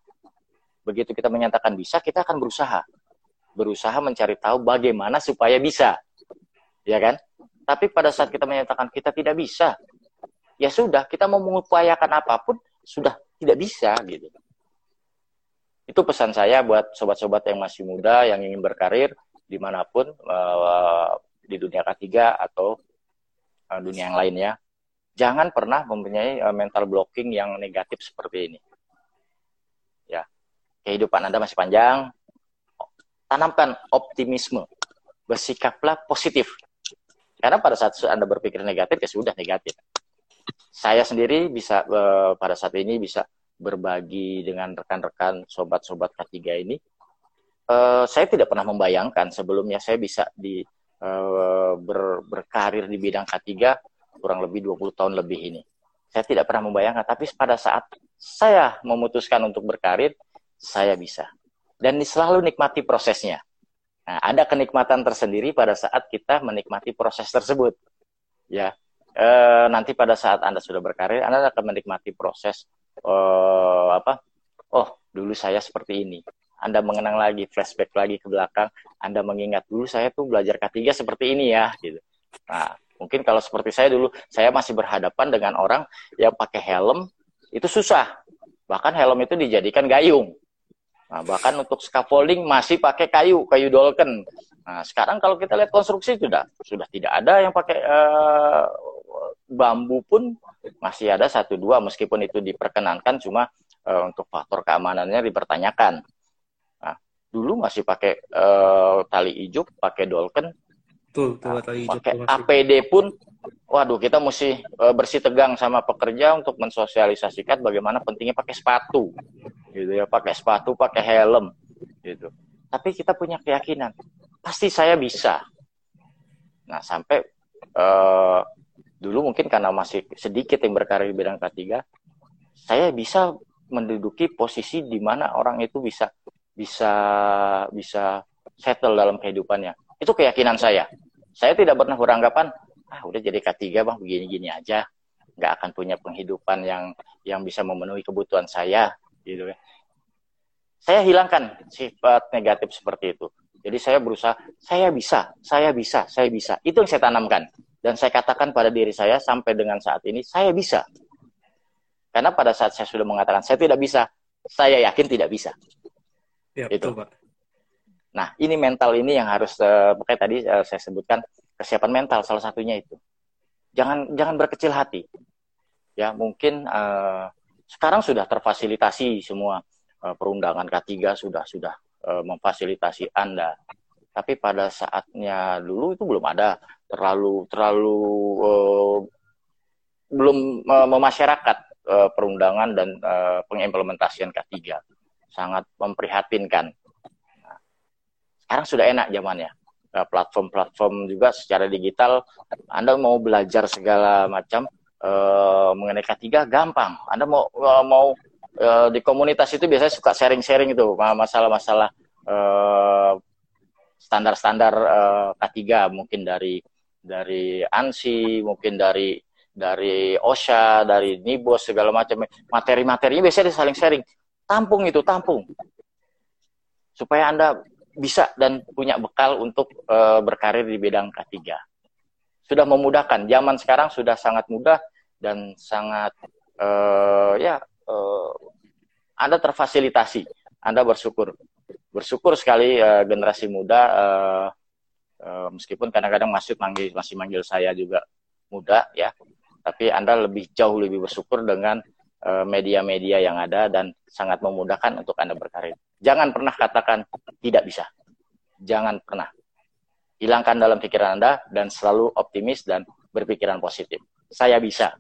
Begitu kita menyatakan bisa, kita akan berusaha. Berusaha mencari tahu bagaimana supaya bisa. Ya kan? Tapi pada saat kita menyatakan kita tidak bisa, ya sudah, kita mau mengupayakan apa pun, sudah tidak bisa gitu. Itu pesan saya buat sobat-sobat yang masih muda yang ingin berkarir di mana pun uh, di dunia ketiga atau uh, dunia yang lainnya. Jangan pernah mempunyai uh, mental blocking yang negatif seperti ini. Ya, kehidupan Anda masih panjang. Tanamkan optimisme. Bersikaplah positif. Karena pada saat Anda berpikir negatif ya sudah negatif saya sendiri bisa uh, pada saat ini bisa berbagi dengan rekan-rekan sobat-sobat K3 ini. Uh, saya tidak pernah membayangkan sebelumnya saya bisa di uh, ber, berkarir di bidang K3 kurang lebih 20 tahun lebih ini. Saya tidak pernah membayangkan, tapi pada saat saya memutuskan untuk berkarir, saya bisa. Dan selalu nikmati prosesnya. Nah, ada kenikmatan tersendiri pada saat kita menikmati proses tersebut. Ya, e, nanti pada saat Anda sudah berkarir, Anda akan menikmati proses e, apa? Oh, dulu saya seperti ini. Anda mengenang lagi, flashback lagi ke belakang, Anda mengingat dulu saya tuh belajar K3 seperti ini ya, gitu. Nah, mungkin kalau seperti saya dulu, saya masih berhadapan dengan orang yang pakai helm, itu susah. Bahkan helm itu dijadikan gayung. Nah, bahkan untuk scaffolding masih pakai kayu, kayu dolken. Nah, sekarang kalau kita lihat konstruksi sudah sudah tidak ada yang pakai uh, bambu pun masih ada satu dua meskipun itu diperkenankan cuma uh, untuk faktor keamanannya dipertanyakan. Nah, dulu masih pakai uh, tali ijuk, pakai dolken, Tuh, tuh, nah, tali ijuk, pakai APD pun, waduh kita mesti uh, bersih tegang sama pekerja untuk mensosialisasikan bagaimana pentingnya pakai sepatu, gitu ya, pakai sepatu, pakai helm, gitu. Tapi kita punya keyakinan, pasti saya bisa. Nah, sampai uh, dulu mungkin karena masih sedikit yang berkarir di bidang K3, saya bisa menduduki posisi di mana orang itu bisa bisa bisa settle dalam kehidupannya. Itu keyakinan saya. Saya tidak pernah beranggapan, ah udah jadi K3 bang begini-gini aja, nggak akan punya penghidupan yang yang bisa memenuhi kebutuhan saya, gitu ya. Saya hilangkan sifat negatif seperti itu. Jadi saya berusaha, saya bisa, saya bisa, saya bisa. Itu yang saya tanamkan. Dan saya katakan pada diri saya sampai dengan saat ini, saya bisa. Karena pada saat saya sudah mengatakan saya tidak bisa, saya yakin tidak bisa. Ya, itu. Betul, Pak. Nah, ini mental ini yang harus, uh, makanya tadi uh, saya sebutkan kesiapan mental salah satunya itu. Jangan jangan berkecil hati. Ya, mungkin uh, sekarang sudah terfasilitasi semua uh, perundangan K3 sudah sudah uh, memfasilitasi Anda. Tapi pada saatnya dulu itu belum ada terlalu terlalu uh, belum uh, memasyarakat uh, perundangan dan uh, pengimplementasian K3. Sangat memprihatinkan. Nah, sekarang sudah enak zamannya. Platform-platform juga secara digital, Anda mau belajar segala macam uh, mengenai K3 gampang. Anda mau uh, mau uh, di komunitas itu biasanya suka sharing-sharing itu masalah-masalah standar-standar uh, K3 mungkin dari dari ANSI, mungkin dari dari OSHA, dari NIBOS segala macam materi-materinya biasanya saling sharing. Tampung itu, tampung. Supaya Anda bisa dan punya bekal untuk uh, berkarir di bidang K3. Sudah memudahkan. Zaman sekarang sudah sangat mudah dan sangat uh, ya uh, Anda terfasilitasi, Anda bersyukur, bersyukur sekali uh, generasi muda, uh, uh, meskipun kadang-kadang masih manggil masih manggil saya juga muda ya, tapi Anda lebih jauh lebih bersyukur dengan media-media yang ada dan sangat memudahkan untuk Anda berkarir. Jangan pernah katakan tidak bisa. Jangan pernah. Hilangkan dalam pikiran Anda dan selalu optimis dan berpikiran positif. Saya bisa.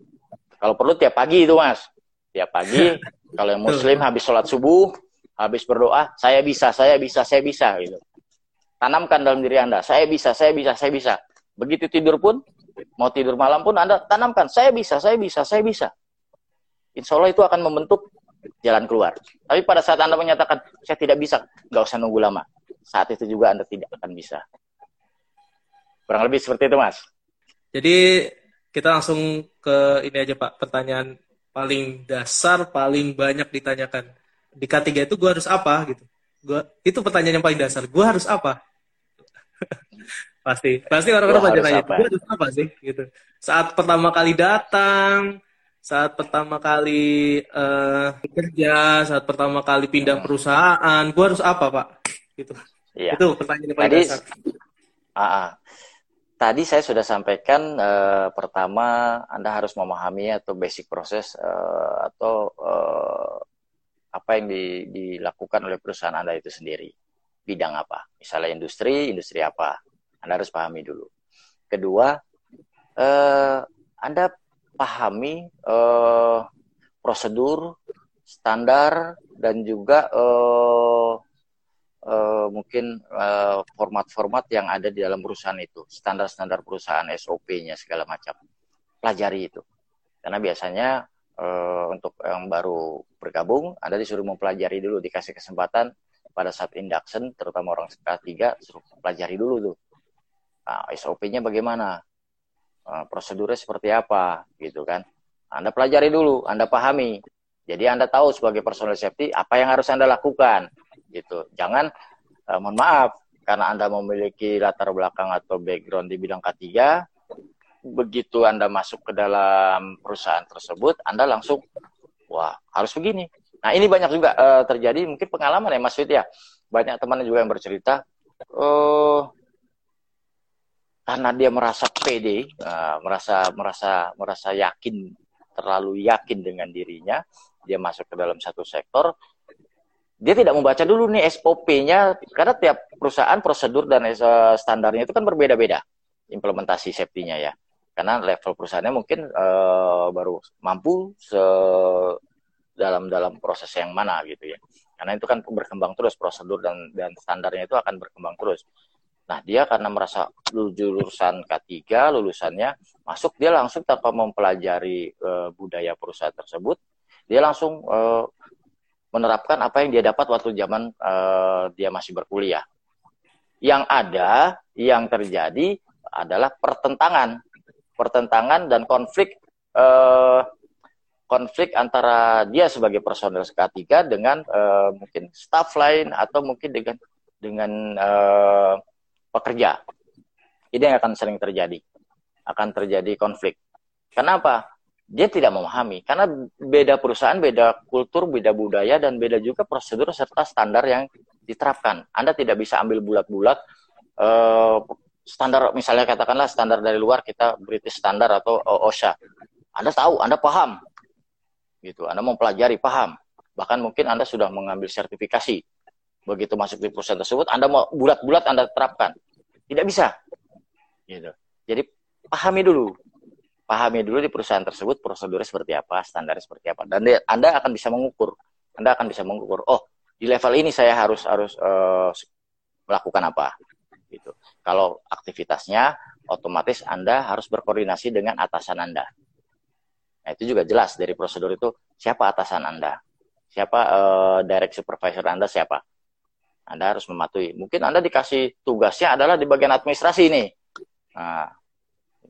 Kalau perlu tiap pagi itu mas, tiap pagi. kalau yang muslim habis sholat subuh, habis berdoa, saya bisa, saya bisa, saya bisa gitu. Tanamkan dalam diri anda, saya bisa, saya bisa, saya bisa. Begitu tidur pun, mau tidur malam pun anda tanamkan, saya bisa, saya bisa, saya bisa. Insya Allah itu akan membentuk jalan keluar. Tapi pada saat anda menyatakan saya tidak bisa, nggak usah nunggu lama. Saat itu juga anda tidak akan bisa. Kurang lebih seperti itu mas. Jadi kita langsung ke ini aja Pak, pertanyaan paling dasar, paling banyak ditanyakan. Di K3 itu gue harus apa gitu. Gua, itu pertanyaan yang paling dasar. Gue harus apa? Pasti, pasti orang-orang pada nanya, apa sih? Gitu. Saat pertama kali datang, saat pertama kali uh, bekerja, saat pertama kali pindah perusahaan, gue harus apa Pak? Gitu. Iya. Itu pertanyaan yang paling Tadi, dasar. Uh, uh tadi saya sudah sampaikan uh, pertama Anda harus memahami atau basic proses uh, atau uh, apa yang di, dilakukan oleh perusahaan Anda itu sendiri. Bidang apa? Misalnya industri, industri apa? Anda harus pahami dulu. Kedua, uh, Anda pahami uh, prosedur, standar, dan juga uh, uh, mungkin eh, format-format yang ada di dalam perusahaan itu, standar-standar perusahaan SOP-nya segala macam. Pelajari itu. Karena biasanya uh, untuk yang baru bergabung, Anda disuruh mempelajari dulu, dikasih kesempatan pada saat induction, terutama orang K3, suruh pelajari dulu tuh. Nah, SOP-nya bagaimana? Uh, prosedurnya seperti apa? Gitu kan. Anda pelajari dulu, Anda pahami. Jadi Anda tahu sebagai personal safety apa yang harus Anda lakukan gitu. Jangan uh, mohon maaf karena Anda memiliki latar belakang atau background di bidang K3, begitu Anda masuk ke dalam perusahaan tersebut, Anda langsung wah, harus begini. Nah, ini banyak juga uh, terjadi mungkin pengalaman ya Mas Fit ya. Banyak teman juga yang bercerita uh, karena dia merasa pede, uh, merasa merasa merasa yakin, terlalu yakin dengan dirinya, dia masuk ke dalam satu sektor, dia tidak membaca dulu nih SOP-nya karena tiap perusahaan prosedur dan standarnya itu kan berbeda-beda implementasi safety-nya ya. Karena level perusahaannya mungkin uh, baru mampu se dalam dalam proses yang mana gitu ya. Karena itu kan berkembang terus prosedur dan dan standarnya itu akan berkembang terus. Nah, dia karena merasa lulusan K3, lulusannya masuk dia langsung tanpa mempelajari uh, budaya perusahaan tersebut, dia langsung uh, menerapkan apa yang dia dapat waktu zaman uh, dia masih berkuliah. Yang ada, yang terjadi adalah pertentangan, pertentangan dan konflik konflik antara dia sebagai personel K3 dengan uh, mungkin staff lain atau mungkin dengan dengan uh, pekerja. Ini yang akan sering terjadi. Akan terjadi konflik. Kenapa? Dia tidak memahami karena beda perusahaan, beda kultur, beda budaya dan beda juga prosedur serta standar yang diterapkan. Anda tidak bisa ambil bulat-bulat uh, standar misalnya katakanlah standar dari luar kita British standar atau OSHA. Anda tahu, Anda paham, gitu. Anda mempelajari, paham. Bahkan mungkin Anda sudah mengambil sertifikasi. Begitu masuk di perusahaan tersebut, Anda mau bulat-bulat Anda terapkan. Tidak bisa. Gitu. Jadi pahami dulu. Pahami dulu di perusahaan tersebut prosedurnya seperti apa, standarnya seperti apa. Dan Anda akan bisa mengukur. Anda akan bisa mengukur. Oh, di level ini saya harus harus uh, melakukan apa. Gitu. Kalau aktivitasnya otomatis Anda harus berkoordinasi dengan atasan Anda Nah, itu juga jelas dari prosedur itu siapa atasan Anda, siapa uh, direct supervisor Anda siapa. Anda harus mematuhi. Mungkin Anda dikasih tugasnya adalah di bagian administrasi nih. Nah,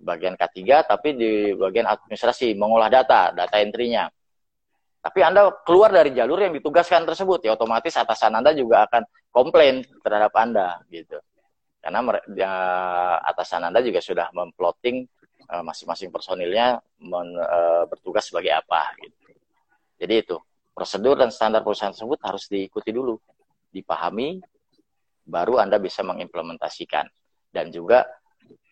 bagian K3 tapi di bagian administrasi mengolah data, data entry-nya. Tapi Anda keluar dari jalur yang ditugaskan tersebut, ya otomatis atasan Anda juga akan komplain terhadap Anda gitu. Karena ya, atasan Anda juga sudah memplotting Eh, masing-masing personilnya men, uh, bertugas sebagai apa gitu. Jadi itu prosedur dan standar perusahaan tersebut harus diikuti dulu, dipahami, baru Anda bisa mengimplementasikan dan juga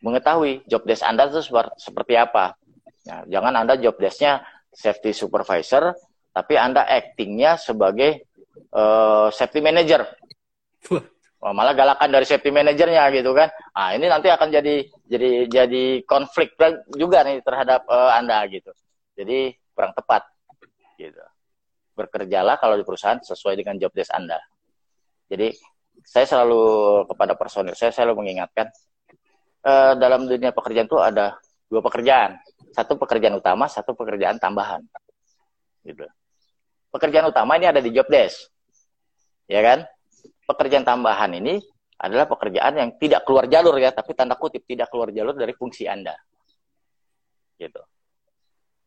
mengetahui job desk Anda itu seperti apa. Nah, jangan Anda job desknya safety supervisor, tapi Anda actingnya sebagai uh, safety manager malah galakan dari safety manajernya gitu kan. Ah ini nanti akan jadi jadi jadi konflik juga nih terhadap uh, Anda gitu. Jadi kurang tepat gitu. Bekerjalah kalau di perusahaan sesuai dengan job desk Anda. Jadi saya selalu kepada personil saya selalu mengingatkan uh, dalam dunia pekerjaan itu ada dua pekerjaan. Satu pekerjaan utama, satu pekerjaan tambahan. Gitu. Pekerjaan utama ini ada di job desk. Ya kan? Pekerjaan tambahan ini adalah pekerjaan yang tidak keluar jalur ya, tapi tanda kutip tidak keluar jalur dari fungsi Anda. Gitu.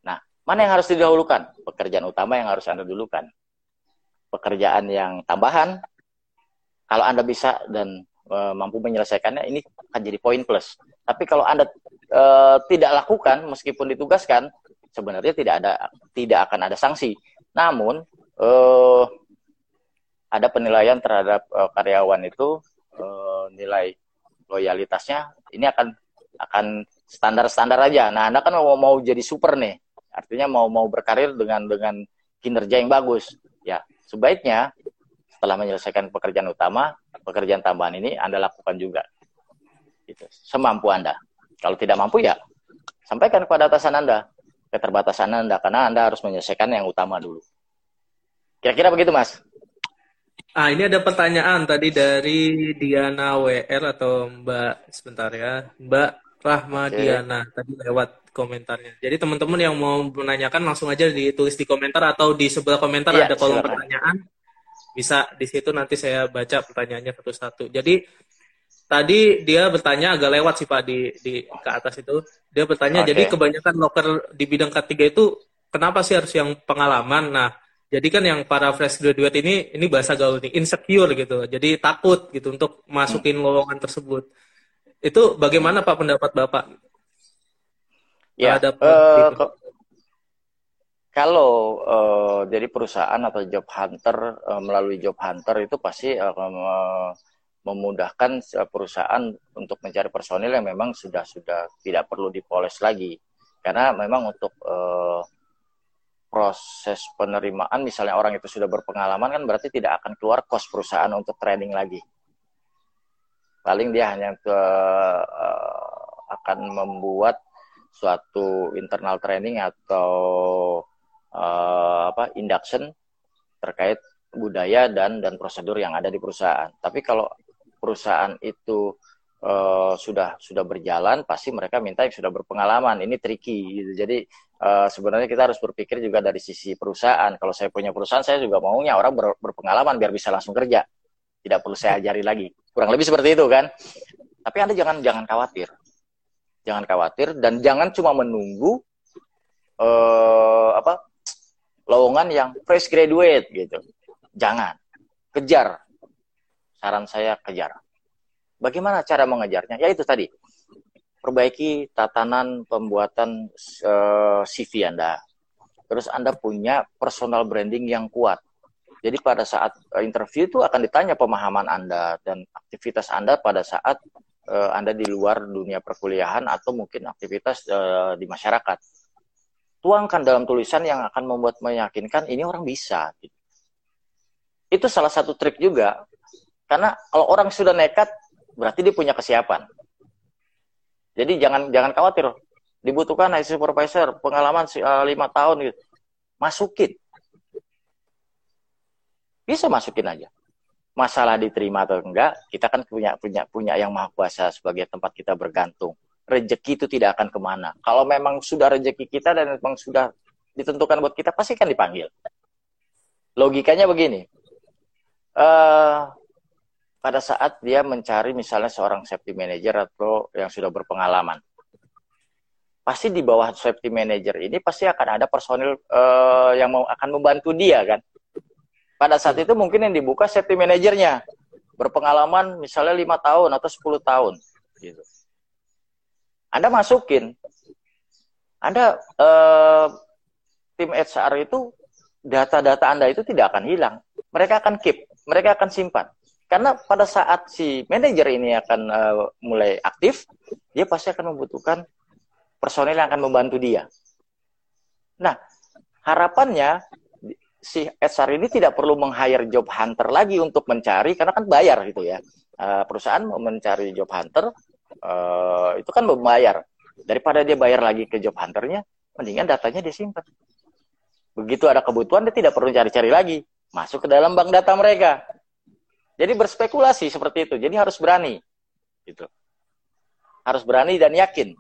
Nah, mana yang harus didahulukan? Pekerjaan utama yang harus Anda dulukan. Pekerjaan yang tambahan, kalau Anda bisa dan e, mampu menyelesaikannya, ini akan jadi poin plus. Tapi kalau Anda e, tidak lakukan, meskipun ditugaskan, sebenarnya tidak ada tidak akan ada sanksi. Namun, e, ada penilaian terhadap uh, karyawan itu uh, nilai loyalitasnya ini akan akan standar-standar aja. Nah, Anda kan mau mau jadi super nih. Artinya mau mau berkarir dengan dengan kinerja yang bagus. Ya, sebaiknya setelah menyelesaikan pekerjaan utama, pekerjaan tambahan ini Anda lakukan juga. Gitu. Semampu Anda. Kalau tidak mampu ya sampaikan kepada atasan Anda keterbatasan Anda karena Anda harus menyelesaikan yang utama dulu. Kira-kira begitu, Mas. Ah, ini ada pertanyaan tadi dari Diana WR atau Mbak sebentar ya. Mbak Rahma okay. Diana tadi lewat komentarnya. Jadi teman-teman yang mau menanyakan langsung aja ditulis di komentar atau di sebelah komentar ya, ada kolom silakan. pertanyaan. Bisa di situ nanti saya baca pertanyaannya satu-satu. Jadi tadi dia bertanya agak lewat sih Pak di di ke atas itu. Dia bertanya okay. jadi kebanyakan loker di bidang ketiga itu kenapa sih harus yang pengalaman? Nah, jadi kan yang para fresh graduate ini ini bahasa gaul nih insecure gitu. Jadi takut gitu untuk masukin lowongan tersebut. Itu bagaimana Pak pendapat Bapak? Ya, uh, kalau uh, dari perusahaan atau job hunter uh, melalui job hunter itu pasti uh, memudahkan perusahaan untuk mencari personil yang memang sudah sudah tidak perlu dipoles lagi karena memang untuk uh, proses penerimaan misalnya orang itu sudah berpengalaman kan berarti tidak akan keluar kos perusahaan untuk training lagi. Paling dia hanya ke uh, akan membuat suatu internal training atau uh, apa induction terkait budaya dan dan prosedur yang ada di perusahaan. Tapi kalau perusahaan itu uh, sudah sudah berjalan, pasti mereka minta yang sudah berpengalaman. Ini tricky gitu. Jadi uh, sebenarnya kita harus berpikir juga dari sisi perusahaan. Kalau saya punya perusahaan, saya juga maunya orang ber, berpengalaman biar bisa langsung kerja. Tidak perlu saya ajari lagi. Kurang lebih seperti itu kan. Tapi Anda jangan jangan khawatir. Jangan khawatir dan jangan cuma menunggu uh, apa lowongan yang fresh graduate gitu. Jangan. Kejar. Saran saya kejar. Bagaimana cara mengejarnya? Ya itu tadi. Perbaiki tatanan pembuatan uh, eh, CV Anda. Terus Anda punya personal branding yang kuat. Jadi pada saat eh, interview itu akan ditanya pemahaman Anda dan aktivitas Anda pada saat uh, Anda di luar dunia perkuliahan atau mungkin aktivitas uh, di masyarakat. Tuangkan dalam tulisan yang akan membuat meyakinkan ini orang bisa. Itu salah satu trik juga. Karena kalau orang sudah nekat, berarti dia punya kesiapan. Jadi jangan jangan khawatir. Dibutuhkan IT supervisor pengalaman eh, lima tahun gitu. Masukin. Bisa masukin aja. Masalah diterima atau enggak, kita kan punya punya punya yang maha kuasa sebagai tempat kita bergantung. Rezeki itu tidak akan ke mana. Kalau memang sudah rezeki kita dan memang sudah ditentukan buat kita, pasti kan dipanggil. Logikanya begini. Uh, pada saat dia mencari misalnya seorang safety manager atau yang sudah berpengalaman. Pasti di bawah safety manager ini pasti akan ada personil uh, yang mau akan membantu dia kan. Pada saat itu mungkin yang dibuka safety manajernya berpengalaman misalnya lima tahun atau 10 tahun gitu. Anda masukin. Anda uh, tim HR itu data-data Anda itu tidak akan hilang. Mereka akan keep, mereka akan simpan. Karena pada saat si manajer ini akan uh, mulai aktif, dia pasti akan membutuhkan personil yang akan membantu dia. Nah, harapannya si HR ini tidak perlu meng-hire job hunter lagi untuk mencari karena kan bayar gitu ya. Uh, perusahaan mau mencari job hunter uh, itu kan membayar. Daripada dia bayar lagi ke job hunternya, mendingan datanya dia simpan. Begitu ada kebutuhan dia tidak perlu cari-cari lagi, masuk ke dalam bank data mereka. Jadi berspekulasi seperti itu. Jadi harus berani. Gitu. Harus berani dan yakin.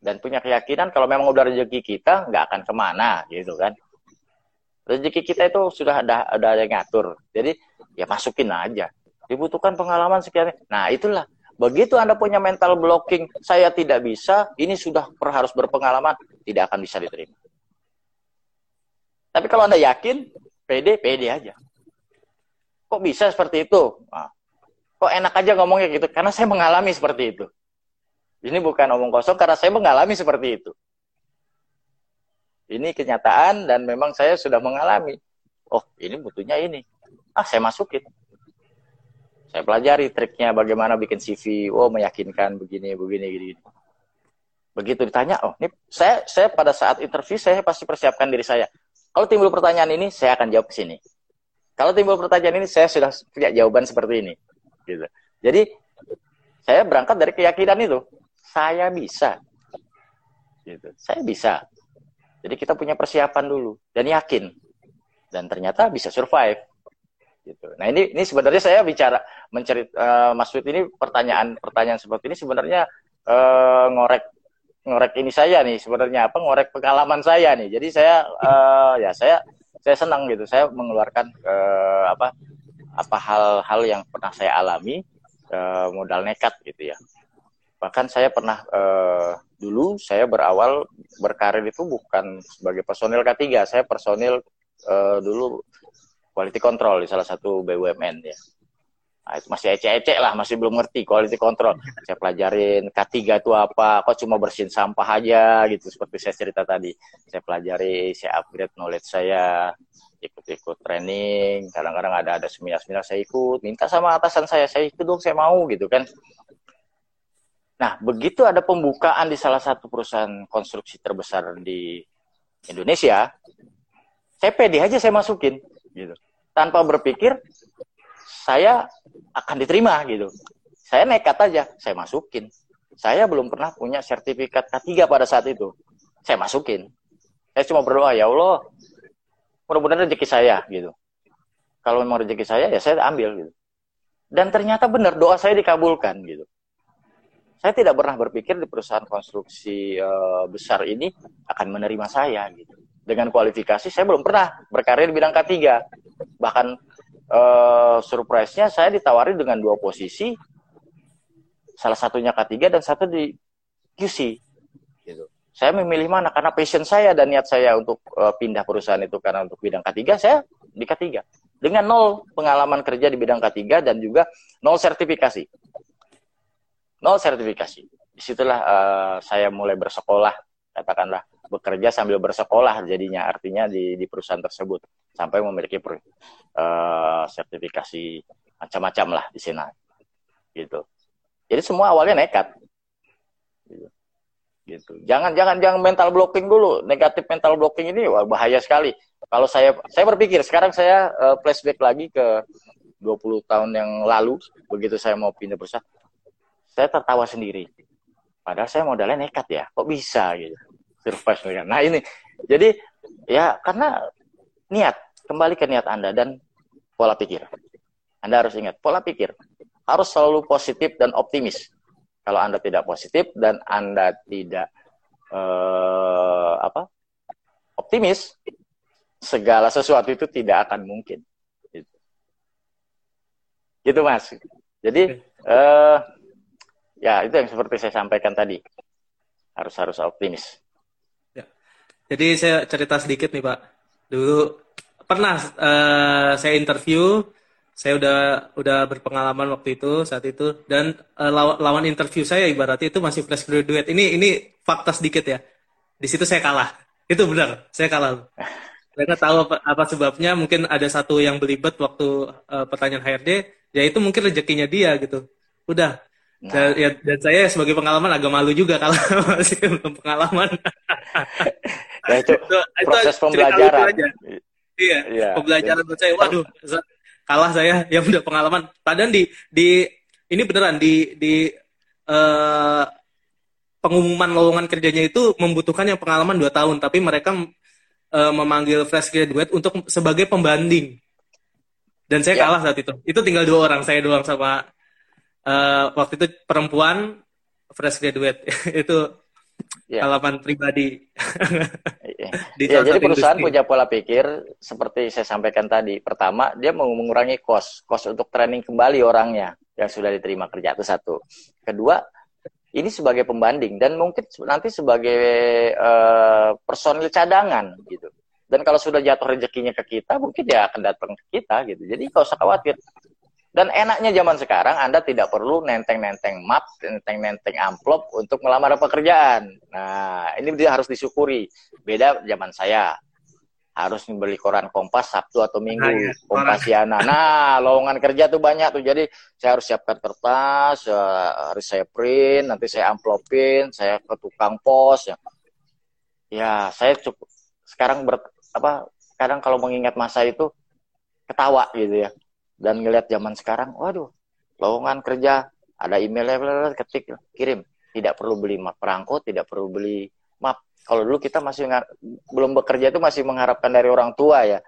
Dan punya keyakinan kalau memang udah rezeki kita, nggak akan ke mana gitu kan. Rezeki kita itu sudah ada ada yang ngatur. Jadi ya masukin aja. Dibutuhkan pengalaman sekian. Nah itulah. Begitu Anda punya mental blocking, saya tidak bisa, ini sudah harus berpengalaman, tidak akan bisa diterima. Tapi kalau Anda yakin, pede, pede aja kok bisa seperti itu? Nah, kok enak aja ngomongnya gitu? Karena saya mengalami seperti itu. Ini bukan omong kosong karena saya mengalami seperti itu. Ini kenyataan dan memang saya sudah mengalami. Oh, ini butuhnya ini. Ah, saya masukin. Saya pelajari triknya bagaimana bikin CV. Oh, meyakinkan begini, begini, gini. Begitu ditanya, oh, ini saya saya pada saat interview saya pasti persiapkan diri saya. Kalau timbul pertanyaan ini, saya akan jawab ke sini. Kalau timbul pertanyaan ini, saya sudah punya jawaban seperti ini. Gitu. Jadi, saya berangkat dari keyakinan itu. Saya bisa. Gitu. Saya bisa. Jadi kita punya persiapan dulu dan yakin. Dan ternyata bisa survive. Gitu. Nah ini ini sebenarnya saya bicara mencerit uh, Mas Wid ini pertanyaan pertanyaan seperti ini sebenarnya uh, ngorek ngorek ini saya nih sebenarnya apa ngorek pengalaman saya nih. Jadi saya uh, ya saya saya senang gitu. Saya mengeluarkan uh, apa apa hal-hal yang pernah saya alami uh, modal nekat gitu ya. Bahkan saya pernah uh, dulu saya berawal berkarir itu bukan sebagai personil K3 saya personil uh, dulu quality control di salah satu BUMN ya Nah, itu masih ecek-ecek lah, masih belum ngerti quality control. Saya pelajarin K3 itu apa, kok cuma bersihin sampah aja gitu, seperti saya cerita tadi. Saya pelajari, saya upgrade knowledge saya, ikut-ikut training, kadang-kadang ada ada seminar-seminar saya ikut, minta sama atasan saya, saya ikut dong, saya mau gitu kan. Nah, begitu ada pembukaan di salah satu perusahaan konstruksi terbesar di Indonesia, saya pede aja saya masukin gitu. Tanpa berpikir saya akan diterima gitu. Saya nekat aja, saya masukin. Saya belum pernah punya sertifikat K3 pada saat itu. Saya masukin. Saya cuma berdoa, ya Allah, mudah-mudahan rezeki saya gitu. Kalau memang rezeki saya, ya saya ambil gitu. Dan ternyata benar, doa saya dikabulkan gitu. Saya tidak pernah berpikir di perusahaan konstruksi uh, besar ini akan menerima saya gitu. Dengan kualifikasi saya belum pernah berkarir di bidang K3. Bahkan uh, surprise-nya saya ditawari dengan dua posisi, salah satunya K3 dan satu di QC. Gitu. saya memilih mana? Karena passion saya dan niat saya untuk uh, pindah perusahaan itu karena untuk bidang K3 saya di K3 dengan nol pengalaman kerja di bidang K3 dan juga nol sertifikasi. Nol sertifikasi. Di situlah uh, saya mulai bersekolah katakanlah bekerja sambil bersekolah jadinya artinya di, di perusahaan tersebut sampai memiliki per, uh, sertifikasi macam-macam lah di sini gitu jadi semua awalnya nekat gitu gitu. Jangan jangan jangan mental blocking dulu. Negatif mental blocking ini wah, bahaya sekali. Kalau saya saya berpikir sekarang saya uh, flashback lagi ke 20 tahun yang lalu begitu saya mau pindah perusahaan. Saya tertawa sendiri. Padahal saya modalnya nekat ya. Kok bisa gitu. Survive Nah, ini. Jadi ya karena niat, kembali ke niat Anda dan pola pikir. Anda harus ingat, pola pikir harus selalu positif dan optimis kalau Anda tidak positif dan Anda tidak uh, apa optimis, segala sesuatu itu tidak akan mungkin. Gitu, gitu Mas. Jadi uh, ya itu yang seperti saya sampaikan tadi. Harus harus optimis. Ya. Jadi saya cerita sedikit nih Pak. Dulu pernah uh, saya interview saya udah udah berpengalaman waktu itu saat itu dan uh, lawan, lawan interview saya ibaratnya itu masih fresh graduate. Ini ini fakta sedikit ya. Di situ saya kalah. Itu benar, saya kalah. Mereka tahu apa, apa sebabnya. Mungkin ada satu yang belibet waktu uh, pertanyaan HRD, ya itu mungkin rezekinya dia gitu. Udah. Nah. Dan, ya, dan saya sebagai pengalaman agak malu juga kalau masih belum pengalaman. nah, itu, itu proses itu pembelajaran. Iya, iya, pembelajaran buat saya. Waduh, kalah saya yang udah pengalaman. Padahal di di ini beneran di di uh, pengumuman lowongan kerjanya itu membutuhkan yang pengalaman 2 tahun, tapi mereka uh, memanggil fresh graduate untuk sebagai pembanding. Dan saya ya. kalah saat itu. Itu tinggal dua orang, saya doang sama uh, waktu itu perempuan fresh graduate. itu ya. pengalaman pribadi. Iya. di ya, jadi perusahaan industri. punya pola pikir seperti saya sampaikan tadi. Pertama, dia mau mengurangi kos, kos untuk training kembali orangnya yang sudah diterima kerja itu satu. Kedua, ini sebagai pembanding dan mungkin nanti sebagai uh, personil cadangan gitu. Dan kalau sudah jatuh rezekinya ke kita, mungkin dia akan datang ke kita gitu. Jadi kalau usah khawatir. Dan enaknya zaman sekarang Anda tidak perlu nenteng-nenteng map, nenteng-nenteng amplop untuk melamar pekerjaan. Nah, ini dia harus disyukuri. Beda zaman saya. Harus membeli koran Kompas Sabtu atau Minggu, nah, ya. Kompasiana. Nah, lowongan kerja tuh banyak tuh. Jadi saya harus siapkan kertas, uh, harus saya print, nanti saya amplopin, saya ke tukang pos ya. Ya, saya cukup sekarang ber, apa kadang kalau mengingat masa itu ketawa gitu ya dan ngelihat zaman sekarang, waduh, lowongan kerja, ada emailnya, ketik, kirim. Tidak perlu beli map perangko, tidak perlu beli map. Kalau dulu kita masih belum bekerja itu masih mengharapkan dari orang tua ya,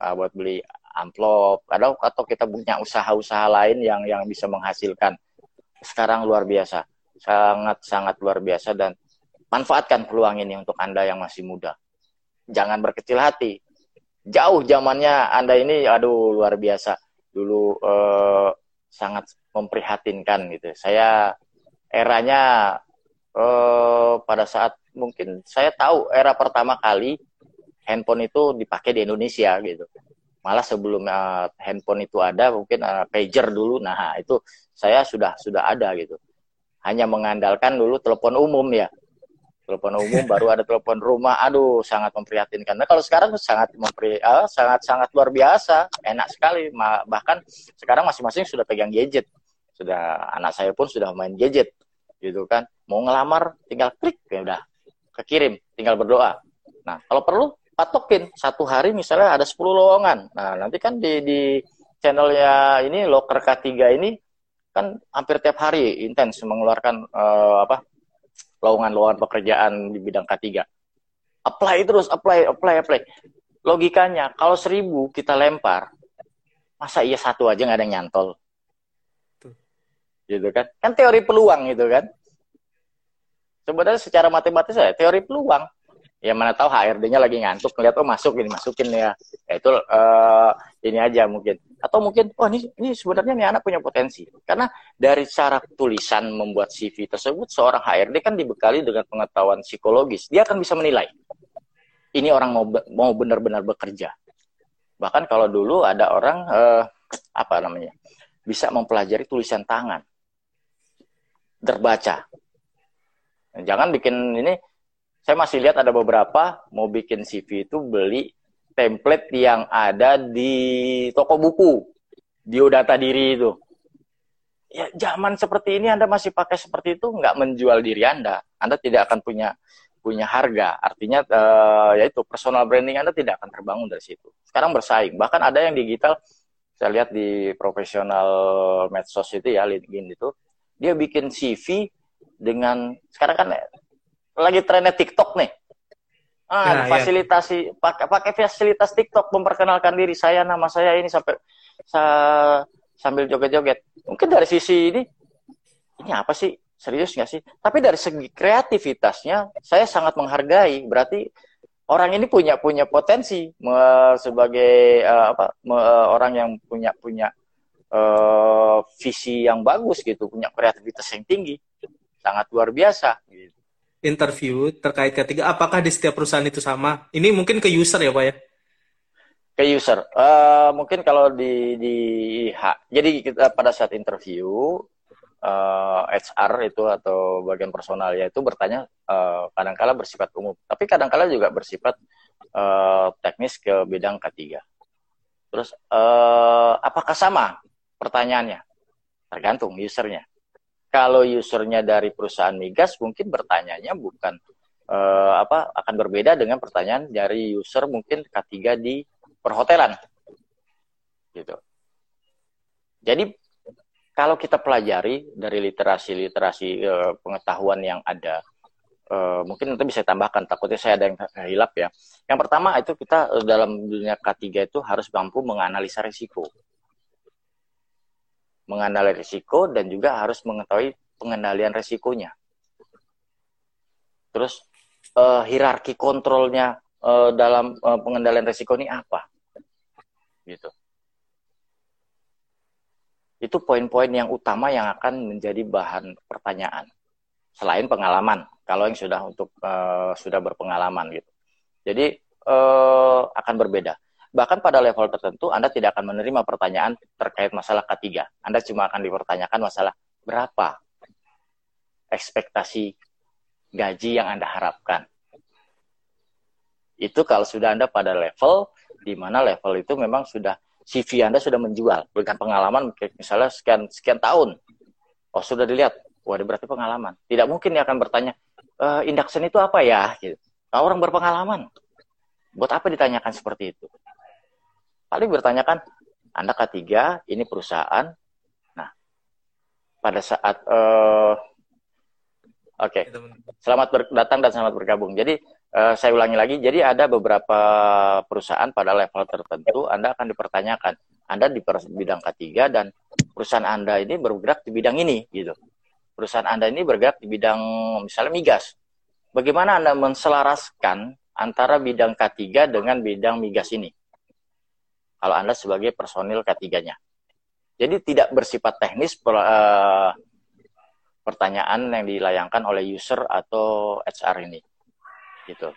uh, buat beli amplop, atau atau kita punya usaha-usaha lain yang yang bisa menghasilkan. Sekarang luar biasa, sangat sangat luar biasa dan manfaatkan peluang ini untuk anda yang masih muda. Jangan berkecil hati. Jauh zamannya anda ini, aduh luar biasa dulu uh, sangat memprihatinkan gitu. Saya eranya uh, pada saat mungkin saya tahu era pertama kali handphone itu dipakai di Indonesia gitu. Malah sebelum uh, handphone itu ada mungkin uh, pager dulu. Nah, itu saya sudah sudah ada gitu. Hanya mengandalkan dulu telepon umum ya telepon umum baru ada telepon rumah. Aduh sangat memprihatinkan. Nah kalau sekarang sangat mempri uh, sangat sangat luar biasa. Enak sekali. Bahkan sekarang masing-masing sudah pegang gadget. Sudah anak saya pun sudah main gadget gitu kan. Mau ngelamar tinggal klik ya udah kekirim tinggal berdoa. Nah kalau perlu patokin. Satu hari misalnya ada 10 lowongan. Nah nanti kan di di channelnya ini loker K3 ini kan hampir tiap hari intens mengeluarkan uh, apa lowongan-lowongan pekerjaan di bidang K3. Apply terus, apply, apply, apply. Logikanya, kalau seribu kita lempar, masa iya satu aja nggak ada yang nyantol? Gitu kan? Kan teori peluang gitu kan? Sebenarnya secara matematis ya, teori peluang. Ya mana tahu HRD-nya lagi ngantuk, ngeliat oh masuk ini masukin ya. Ya itu uh, ini aja mungkin. Atau mungkin oh, ini ini sebenarnya nih anak punya potensi. Karena dari cara tulisan membuat CV tersebut seorang HRD kan dibekali dengan pengetahuan psikologis. Dia akan bisa menilai ini orang mau mau benar-benar bekerja. Bahkan kalau dulu ada orang eh, apa namanya bisa mempelajari tulisan tangan terbaca. Jangan bikin ini saya masih lihat ada beberapa mau bikin CV itu beli template yang ada di toko buku. Biodata diri itu. Ya zaman seperti ini Anda masih pakai seperti itu nggak menjual diri Anda. Anda tidak akan punya punya harga. Artinya uh, yaitu personal branding Anda tidak akan terbangun dari situ. Sekarang bersaing. Bahkan ada yang digital saya lihat di profesional medsos itu ya LinkedIn itu. Dia bikin CV dengan sekarang kan lagi trennya TikTok nih Ah, ya, fasilitasi ya. pakai pakai fasilitas TikTok memperkenalkan diri saya nama saya ini sampai sa, sambil joget-joget. Mungkin dari sisi ini ini apa sih? Serius nggak sih? Tapi dari segi kreativitasnya saya sangat menghargai. Berarti orang ini punya punya potensi me, sebagai uh, apa me, orang yang punya punya uh, visi yang bagus gitu, punya kreativitas yang tinggi. Sangat luar biasa gitu interview terkait ketiga apakah di setiap perusahaan itu sama? Ini mungkin ke user ya, Pak ya? Ke user. Uh, mungkin kalau di di ha, jadi kita pada saat interview uh, eh, HR itu atau bagian personal ya itu bertanya uh, kadang-kala bersifat umum, tapi kadang-kala juga bersifat uh, teknis ke bidang ketiga. Terus uh, apakah sama pertanyaannya? Tergantung usernya kalau usernya dari perusahaan migas mungkin bertanyanya bukan uh, apa akan berbeda dengan pertanyaan dari user mungkin K3 di perhotelan. Gitu. Jadi kalau kita pelajari dari literasi-literasi uh, pengetahuan yang ada uh, mungkin nanti bisa tambahkan takutnya saya ada yang hilap ya. Yang pertama itu kita dalam dunia K3 itu harus mampu menganalisa risiko mengenali risiko dan juga harus mengetahui pengendalian risikonya. Terus uh, hierarki kontrolnya uh, dalam uh, pengendalian risiko ini apa? Gitu. Itu poin-poin yang utama yang akan menjadi bahan pertanyaan. Selain pengalaman, kalau yang sudah untuk uh, sudah berpengalaman gitu. Jadi uh, akan berbeda. Bahkan pada level tertentu Anda tidak akan menerima pertanyaan terkait masalah ketiga. Anda cuma akan dipertanyakan masalah berapa ekspektasi gaji yang Anda harapkan. Itu kalau sudah Anda pada level di mana level itu memang sudah CV Anda sudah menjual berikan pengalaman misalnya sekian sekian tahun. Oh sudah dilihat, wah berarti pengalaman. Tidak mungkin dia akan bertanya, e, induction itu apa ya? Gitu. Orang berpengalaman. Buat apa ditanyakan seperti itu? Paling bertanyakan Anda K3, ini perusahaan. Nah, pada saat uh, Oke, okay. selamat datang dan selamat bergabung. Jadi uh, saya ulangi lagi, jadi ada beberapa perusahaan pada level tertentu Anda akan dipertanyakan, Anda di bidang K3 dan perusahaan Anda ini bergerak di bidang ini, gitu. Perusahaan Anda ini bergerak di bidang misalnya migas. Bagaimana Anda menselaraskan antara bidang K3 dengan bidang migas ini? Kalau Anda sebagai personil ketiganya. Jadi tidak bersifat teknis per, uh, pertanyaan yang dilayangkan oleh user atau HR ini. Gitu.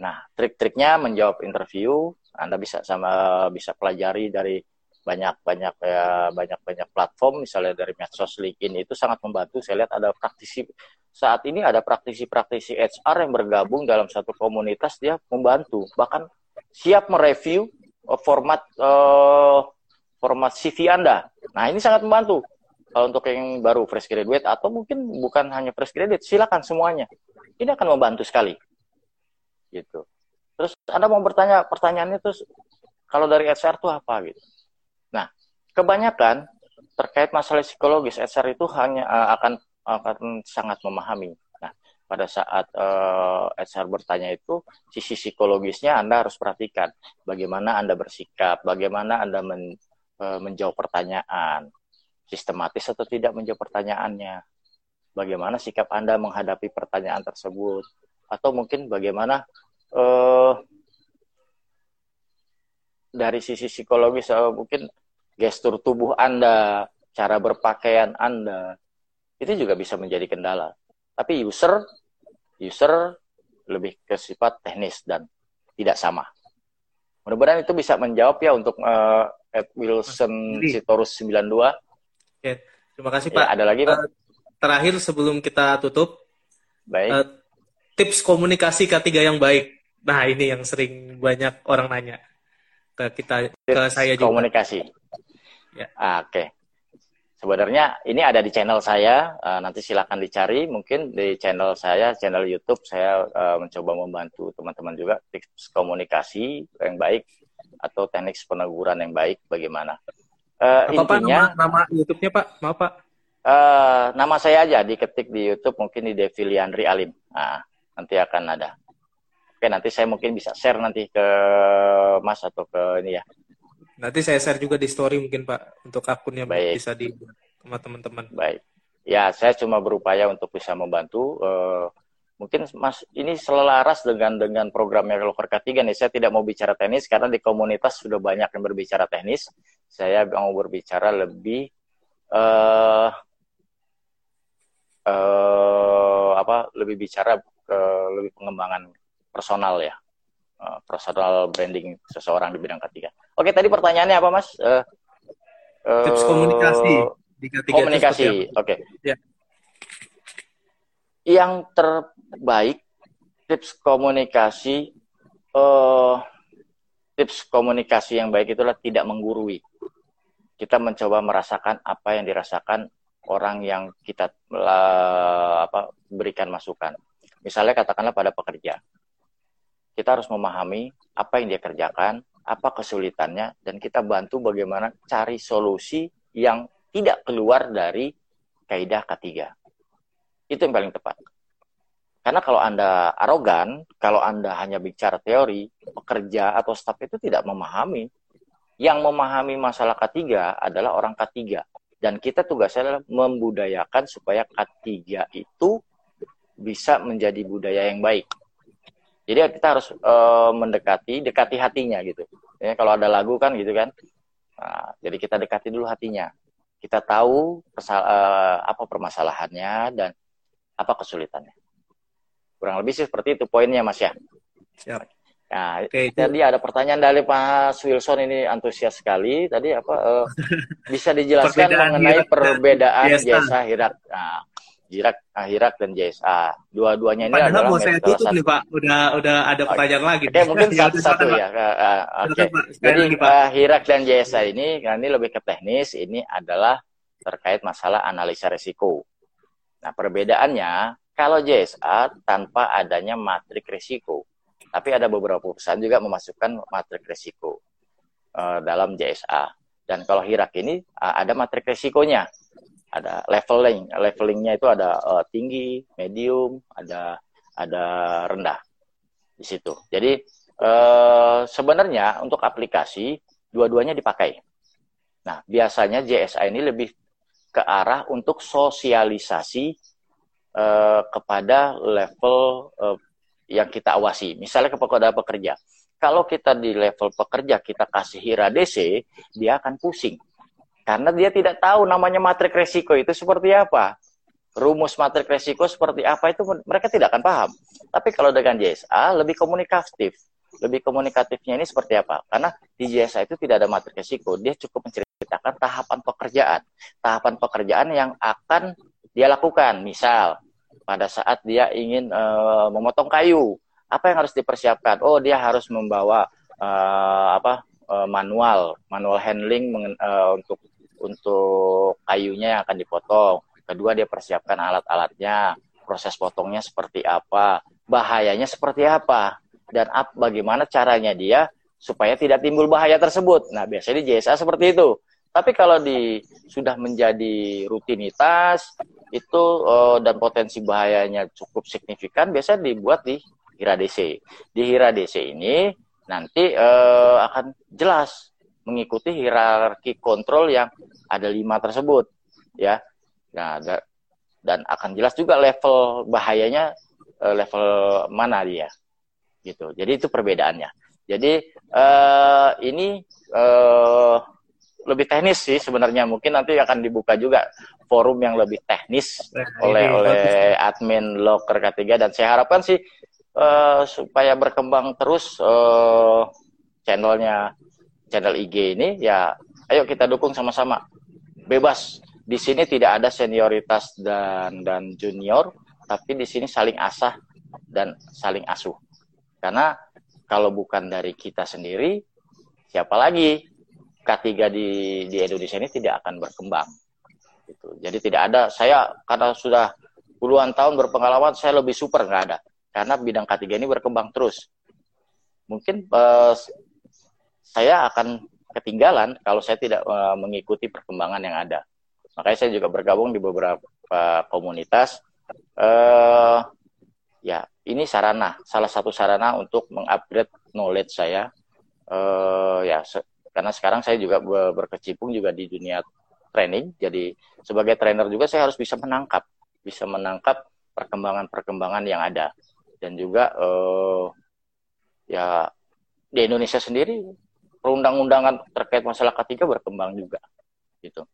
Nah, trik-triknya menjawab interview, Anda bisa sama bisa pelajari dari banyak-banyak ya banyak-banyak platform misalnya dari medsos LinkedIn itu sangat membantu. Saya lihat ada praktisi saat ini ada praktisi-praktisi HR yang bergabung dalam satu komunitas dia membantu bahkan siap mereview format uh, format CV Anda. Nah, ini sangat membantu. Kalau untuk yang baru fresh graduate atau mungkin bukan hanya fresh graduate, silakan semuanya. Ini akan membantu sekali. Gitu. Terus Anda mau bertanya pertanyaannya terus kalau dari HR itu apa gitu. Nah, kebanyakan terkait masalah psikologis HR itu hanya uh, akan akan sangat memahami pada saat uh, eh, HR bertanya itu sisi psikologisnya Anda harus perhatikan. Bagaimana Anda bersikap, bagaimana Anda men, uh, menjawab pertanyaan, sistematis atau tidak menjawab pertanyaannya, bagaimana sikap Anda menghadapi pertanyaan tersebut, atau mungkin bagaimana uh, dari sisi psikologis uh, mungkin gestur tubuh Anda, cara berpakaian Anda itu juga bisa menjadi kendala. Tapi user user lebih ke sifat teknis dan tidak sama. Mudah-mudahan itu bisa menjawab ya untuk uh, Ed Wilson Sitorus 92. Oke, terima kasih Pak. Ya, ada lagi Pak? Uh, terakhir sebelum kita tutup, baik. Uh, tips komunikasi K3 yang baik. Nah ini yang sering banyak orang nanya ke kita, tips ke saya juga. Komunikasi. Ya. Ah, Oke. Okay. Sebenarnya ini ada di channel saya, uh, nanti silakan dicari. Mungkin di channel saya, channel YouTube, saya uh, mencoba membantu teman-teman juga tips komunikasi yang baik atau teknik peneguran yang baik bagaimana. Uh, Apa intinya, Pak nama, nama YouTube-nya Pak? Maaf Pak. Uh, nama saya aja diketik di YouTube mungkin di Devilianri Alim. Nah, nanti akan ada. Oke, nanti saya mungkin bisa share nanti ke Mas atau ke ini ya Nanti saya share juga di story mungkin Pak untuk akunnya Baik. bisa di sama teman-teman. Baik. Ya, saya cuma berupaya untuk bisa membantu. Uh, mungkin Mas ini selaras dengan dengan programnya Loker K3 nih. Saya tidak mau bicara teknis karena di komunitas sudah banyak yang berbicara teknis. Saya mau berbicara lebih uh, uh, apa? Lebih bicara ke lebih pengembangan personal ya. Uh, personal branding seseorang di bidang ketiga. Oke, tadi pertanyaannya apa, Mas? Uh, uh, tips komunikasi di ketiga komunikasi. Oke. Okay. Ya. Yang terbaik tips komunikasi uh, tips komunikasi yang baik itulah tidak menggurui. Kita mencoba merasakan apa yang dirasakan orang yang kita uh, apa berikan masukan. Misalnya katakanlah pada pekerja kita harus memahami apa yang dia kerjakan, apa kesulitannya, dan kita bantu bagaimana cari solusi yang tidak keluar dari kaidah ketiga. Itu yang paling tepat. Karena kalau Anda arogan, kalau Anda hanya bicara teori, pekerja atau staf itu tidak memahami. Yang memahami masalah ketiga adalah orang ketiga. Dan kita tugasnya adalah membudayakan supaya ketiga itu bisa menjadi budaya yang baik. Jadi kita harus uh, mendekati, dekati hatinya gitu. Ya, kalau ada lagu kan gitu kan. Nah, jadi kita dekati dulu hatinya. Kita tahu persal uh, apa permasalahannya dan apa kesulitannya. Kurang lebih sih seperti itu poinnya Mas ya. Siap. Nah, Oke, tadi ada pertanyaan dari Pak Wilson ini antusias sekali. Tadi apa uh, bisa dijelaskan mengenai perbedaan jasa hirat. Nah, Jirak, Akhirat dan JSA. Dua-duanya ini Padahal adalah tutup nih Pak. Udah udah ada pertanyaan okay. lagi. Oke, okay, mungkin satu-satu ya. Uh, Oke. Okay. Jadi Akhirat dan JSA ini ini lebih ke teknis. Ini adalah terkait masalah analisa risiko. Nah, perbedaannya kalau JSA tanpa adanya matrik risiko. Tapi ada beberapa perusahaan juga memasukkan matrik risiko uh, dalam JSA. Dan kalau Hirak ini uh, ada matrik risikonya ada leveling. Levelingnya itu ada uh, tinggi medium ada ada rendah di situ. Jadi uh, sebenarnya untuk aplikasi dua-duanya dipakai. Nah biasanya JSA ini lebih ke arah untuk sosialisasi uh, kepada level uh, yang kita awasi. Misalnya kepada pekerja kalau kita di level pekerja kita kasih hira DC dia akan pusing karena dia tidak tahu namanya matrik resiko itu seperti apa. Rumus matrik resiko seperti apa itu mereka tidak akan paham. Tapi kalau dengan JSA lebih komunikatif. Lebih komunikatifnya ini seperti apa? Karena di JSA itu tidak ada matrik resiko. Dia cukup menceritakan tahapan pekerjaan. Tahapan pekerjaan yang akan dia lakukan. Misal, pada saat dia ingin uh, memotong kayu, apa yang harus dipersiapkan? Oh, dia harus membawa uh, apa uh, manual, manual handling uh, untuk untuk kayunya yang akan dipotong. Kedua, dia persiapkan alat-alatnya, proses potongnya seperti apa, bahayanya seperti apa, dan ap, bagaimana caranya dia supaya tidak timbul bahaya tersebut. Nah, biasanya di JSA seperti itu. Tapi kalau di sudah menjadi rutinitas itu uh, dan potensi bahayanya cukup signifikan, biasanya dibuat di Hira DC. Di Hira DC ini nanti uh, akan jelas mengikuti hierarki kontrol yang ada lima tersebut ya nah dan akan jelas juga level bahayanya eh, level mana dia gitu jadi itu perbedaannya Jadi uh, ini uh, lebih teknis sih sebenarnya. Mungkin nanti akan dibuka juga forum yang lebih teknis nah, oleh ini, oleh bagus. admin Locker K3 dan saya harapkan sih uh, supaya berkembang terus uh, channelnya channel IG ini ya ayo kita dukung sama-sama. Bebas. Di sini tidak ada senioritas dan dan junior, tapi di sini saling asah dan saling asuh. Karena kalau bukan dari kita sendiri, siapa lagi? K3 di di Indonesia ini tidak akan berkembang. Gitu. Jadi tidak ada saya karena sudah puluhan tahun berpengalaman saya lebih super nggak ada karena bidang K3 ini berkembang terus. Mungkin uh, saya akan ketinggalan kalau saya tidak uh, mengikuti perkembangan yang ada. Makanya saya juga bergabung di beberapa komunitas. Uh, ya, ini sarana, salah satu sarana untuk mengupgrade knowledge saya. Uh, ya, karena sekarang saya juga berkecimpung juga di dunia training. Jadi sebagai trainer juga saya harus bisa menangkap, bisa menangkap perkembangan-perkembangan yang ada. Dan juga uh, ya di Indonesia sendiri perundang-undangan terkait masalah ketiga berkembang juga gitu.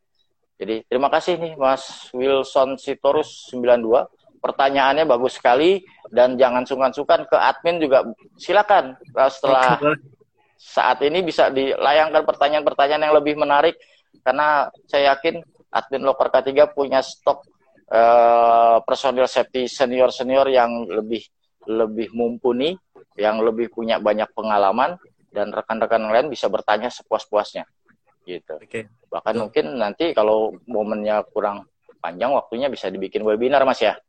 Jadi terima kasih nih Mas Wilson Sitorus 92. Pertanyaannya bagus sekali dan jangan sungkan-sungkan ke admin juga silakan setelah saat ini bisa dilayangkan pertanyaan-pertanyaan yang lebih menarik karena saya yakin admin Loker K3 punya stok uh, personil safety senior-senior yang lebih lebih mumpuni, yang lebih punya banyak pengalaman dan rekan-rekan lain bisa bertanya sepuas-puasnya. Gitu. Okay. Bahkan Betul. mungkin nanti kalau momennya kurang panjang waktunya bisa dibikin webinar Mas ya.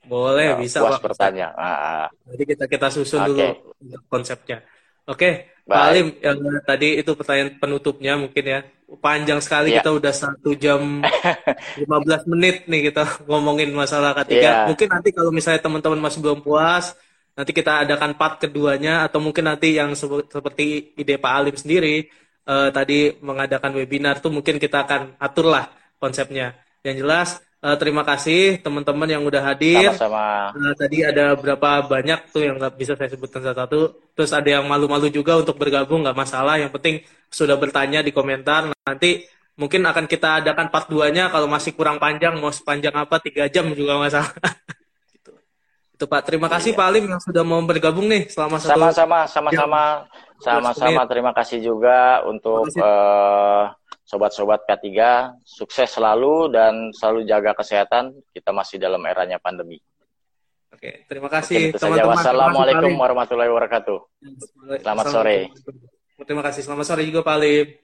Boleh, ya, bisa puas Pak. bertanya. Ah, ah. Jadi kita kita susun okay. dulu konsepnya. Oke, okay, Pak Alim, yang tadi itu pertanyaan penutupnya mungkin ya. Panjang sekali yeah. kita udah satu jam 15 menit nih kita ngomongin masalah ketiga. Yeah. Mungkin nanti kalau misalnya teman-teman masih belum puas, nanti kita adakan part keduanya atau mungkin nanti yang seperti ide Pak Alim sendiri uh, tadi mengadakan webinar tuh mungkin kita akan aturlah konsepnya. Yang jelas Uh, terima kasih teman-teman yang udah hadir. Sama-sama. Uh, tadi ada berapa banyak tuh yang nggak bisa saya sebutkan satu-satu. Terus ada yang malu-malu juga untuk bergabung, nggak masalah. Yang penting sudah bertanya di komentar. Nanti mungkin akan kita adakan part 2-nya kalau masih kurang panjang, mau sepanjang apa, tiga jam juga masalah. Itu Pak. Terima kasih iya. Pak Alim yang sudah mau bergabung nih selama satu. Sama-sama, sama-sama, sama-sama. Terima kasih juga untuk sobat-sobat K3 sukses selalu dan selalu jaga kesehatan. Kita masih dalam eranya pandemi. Oke, terima kasih teman-teman. Wassalamualaikum warahmatullahi wabarakatuh. Selamat sore. Terima kasih. Selamat sore juga Pak Alim.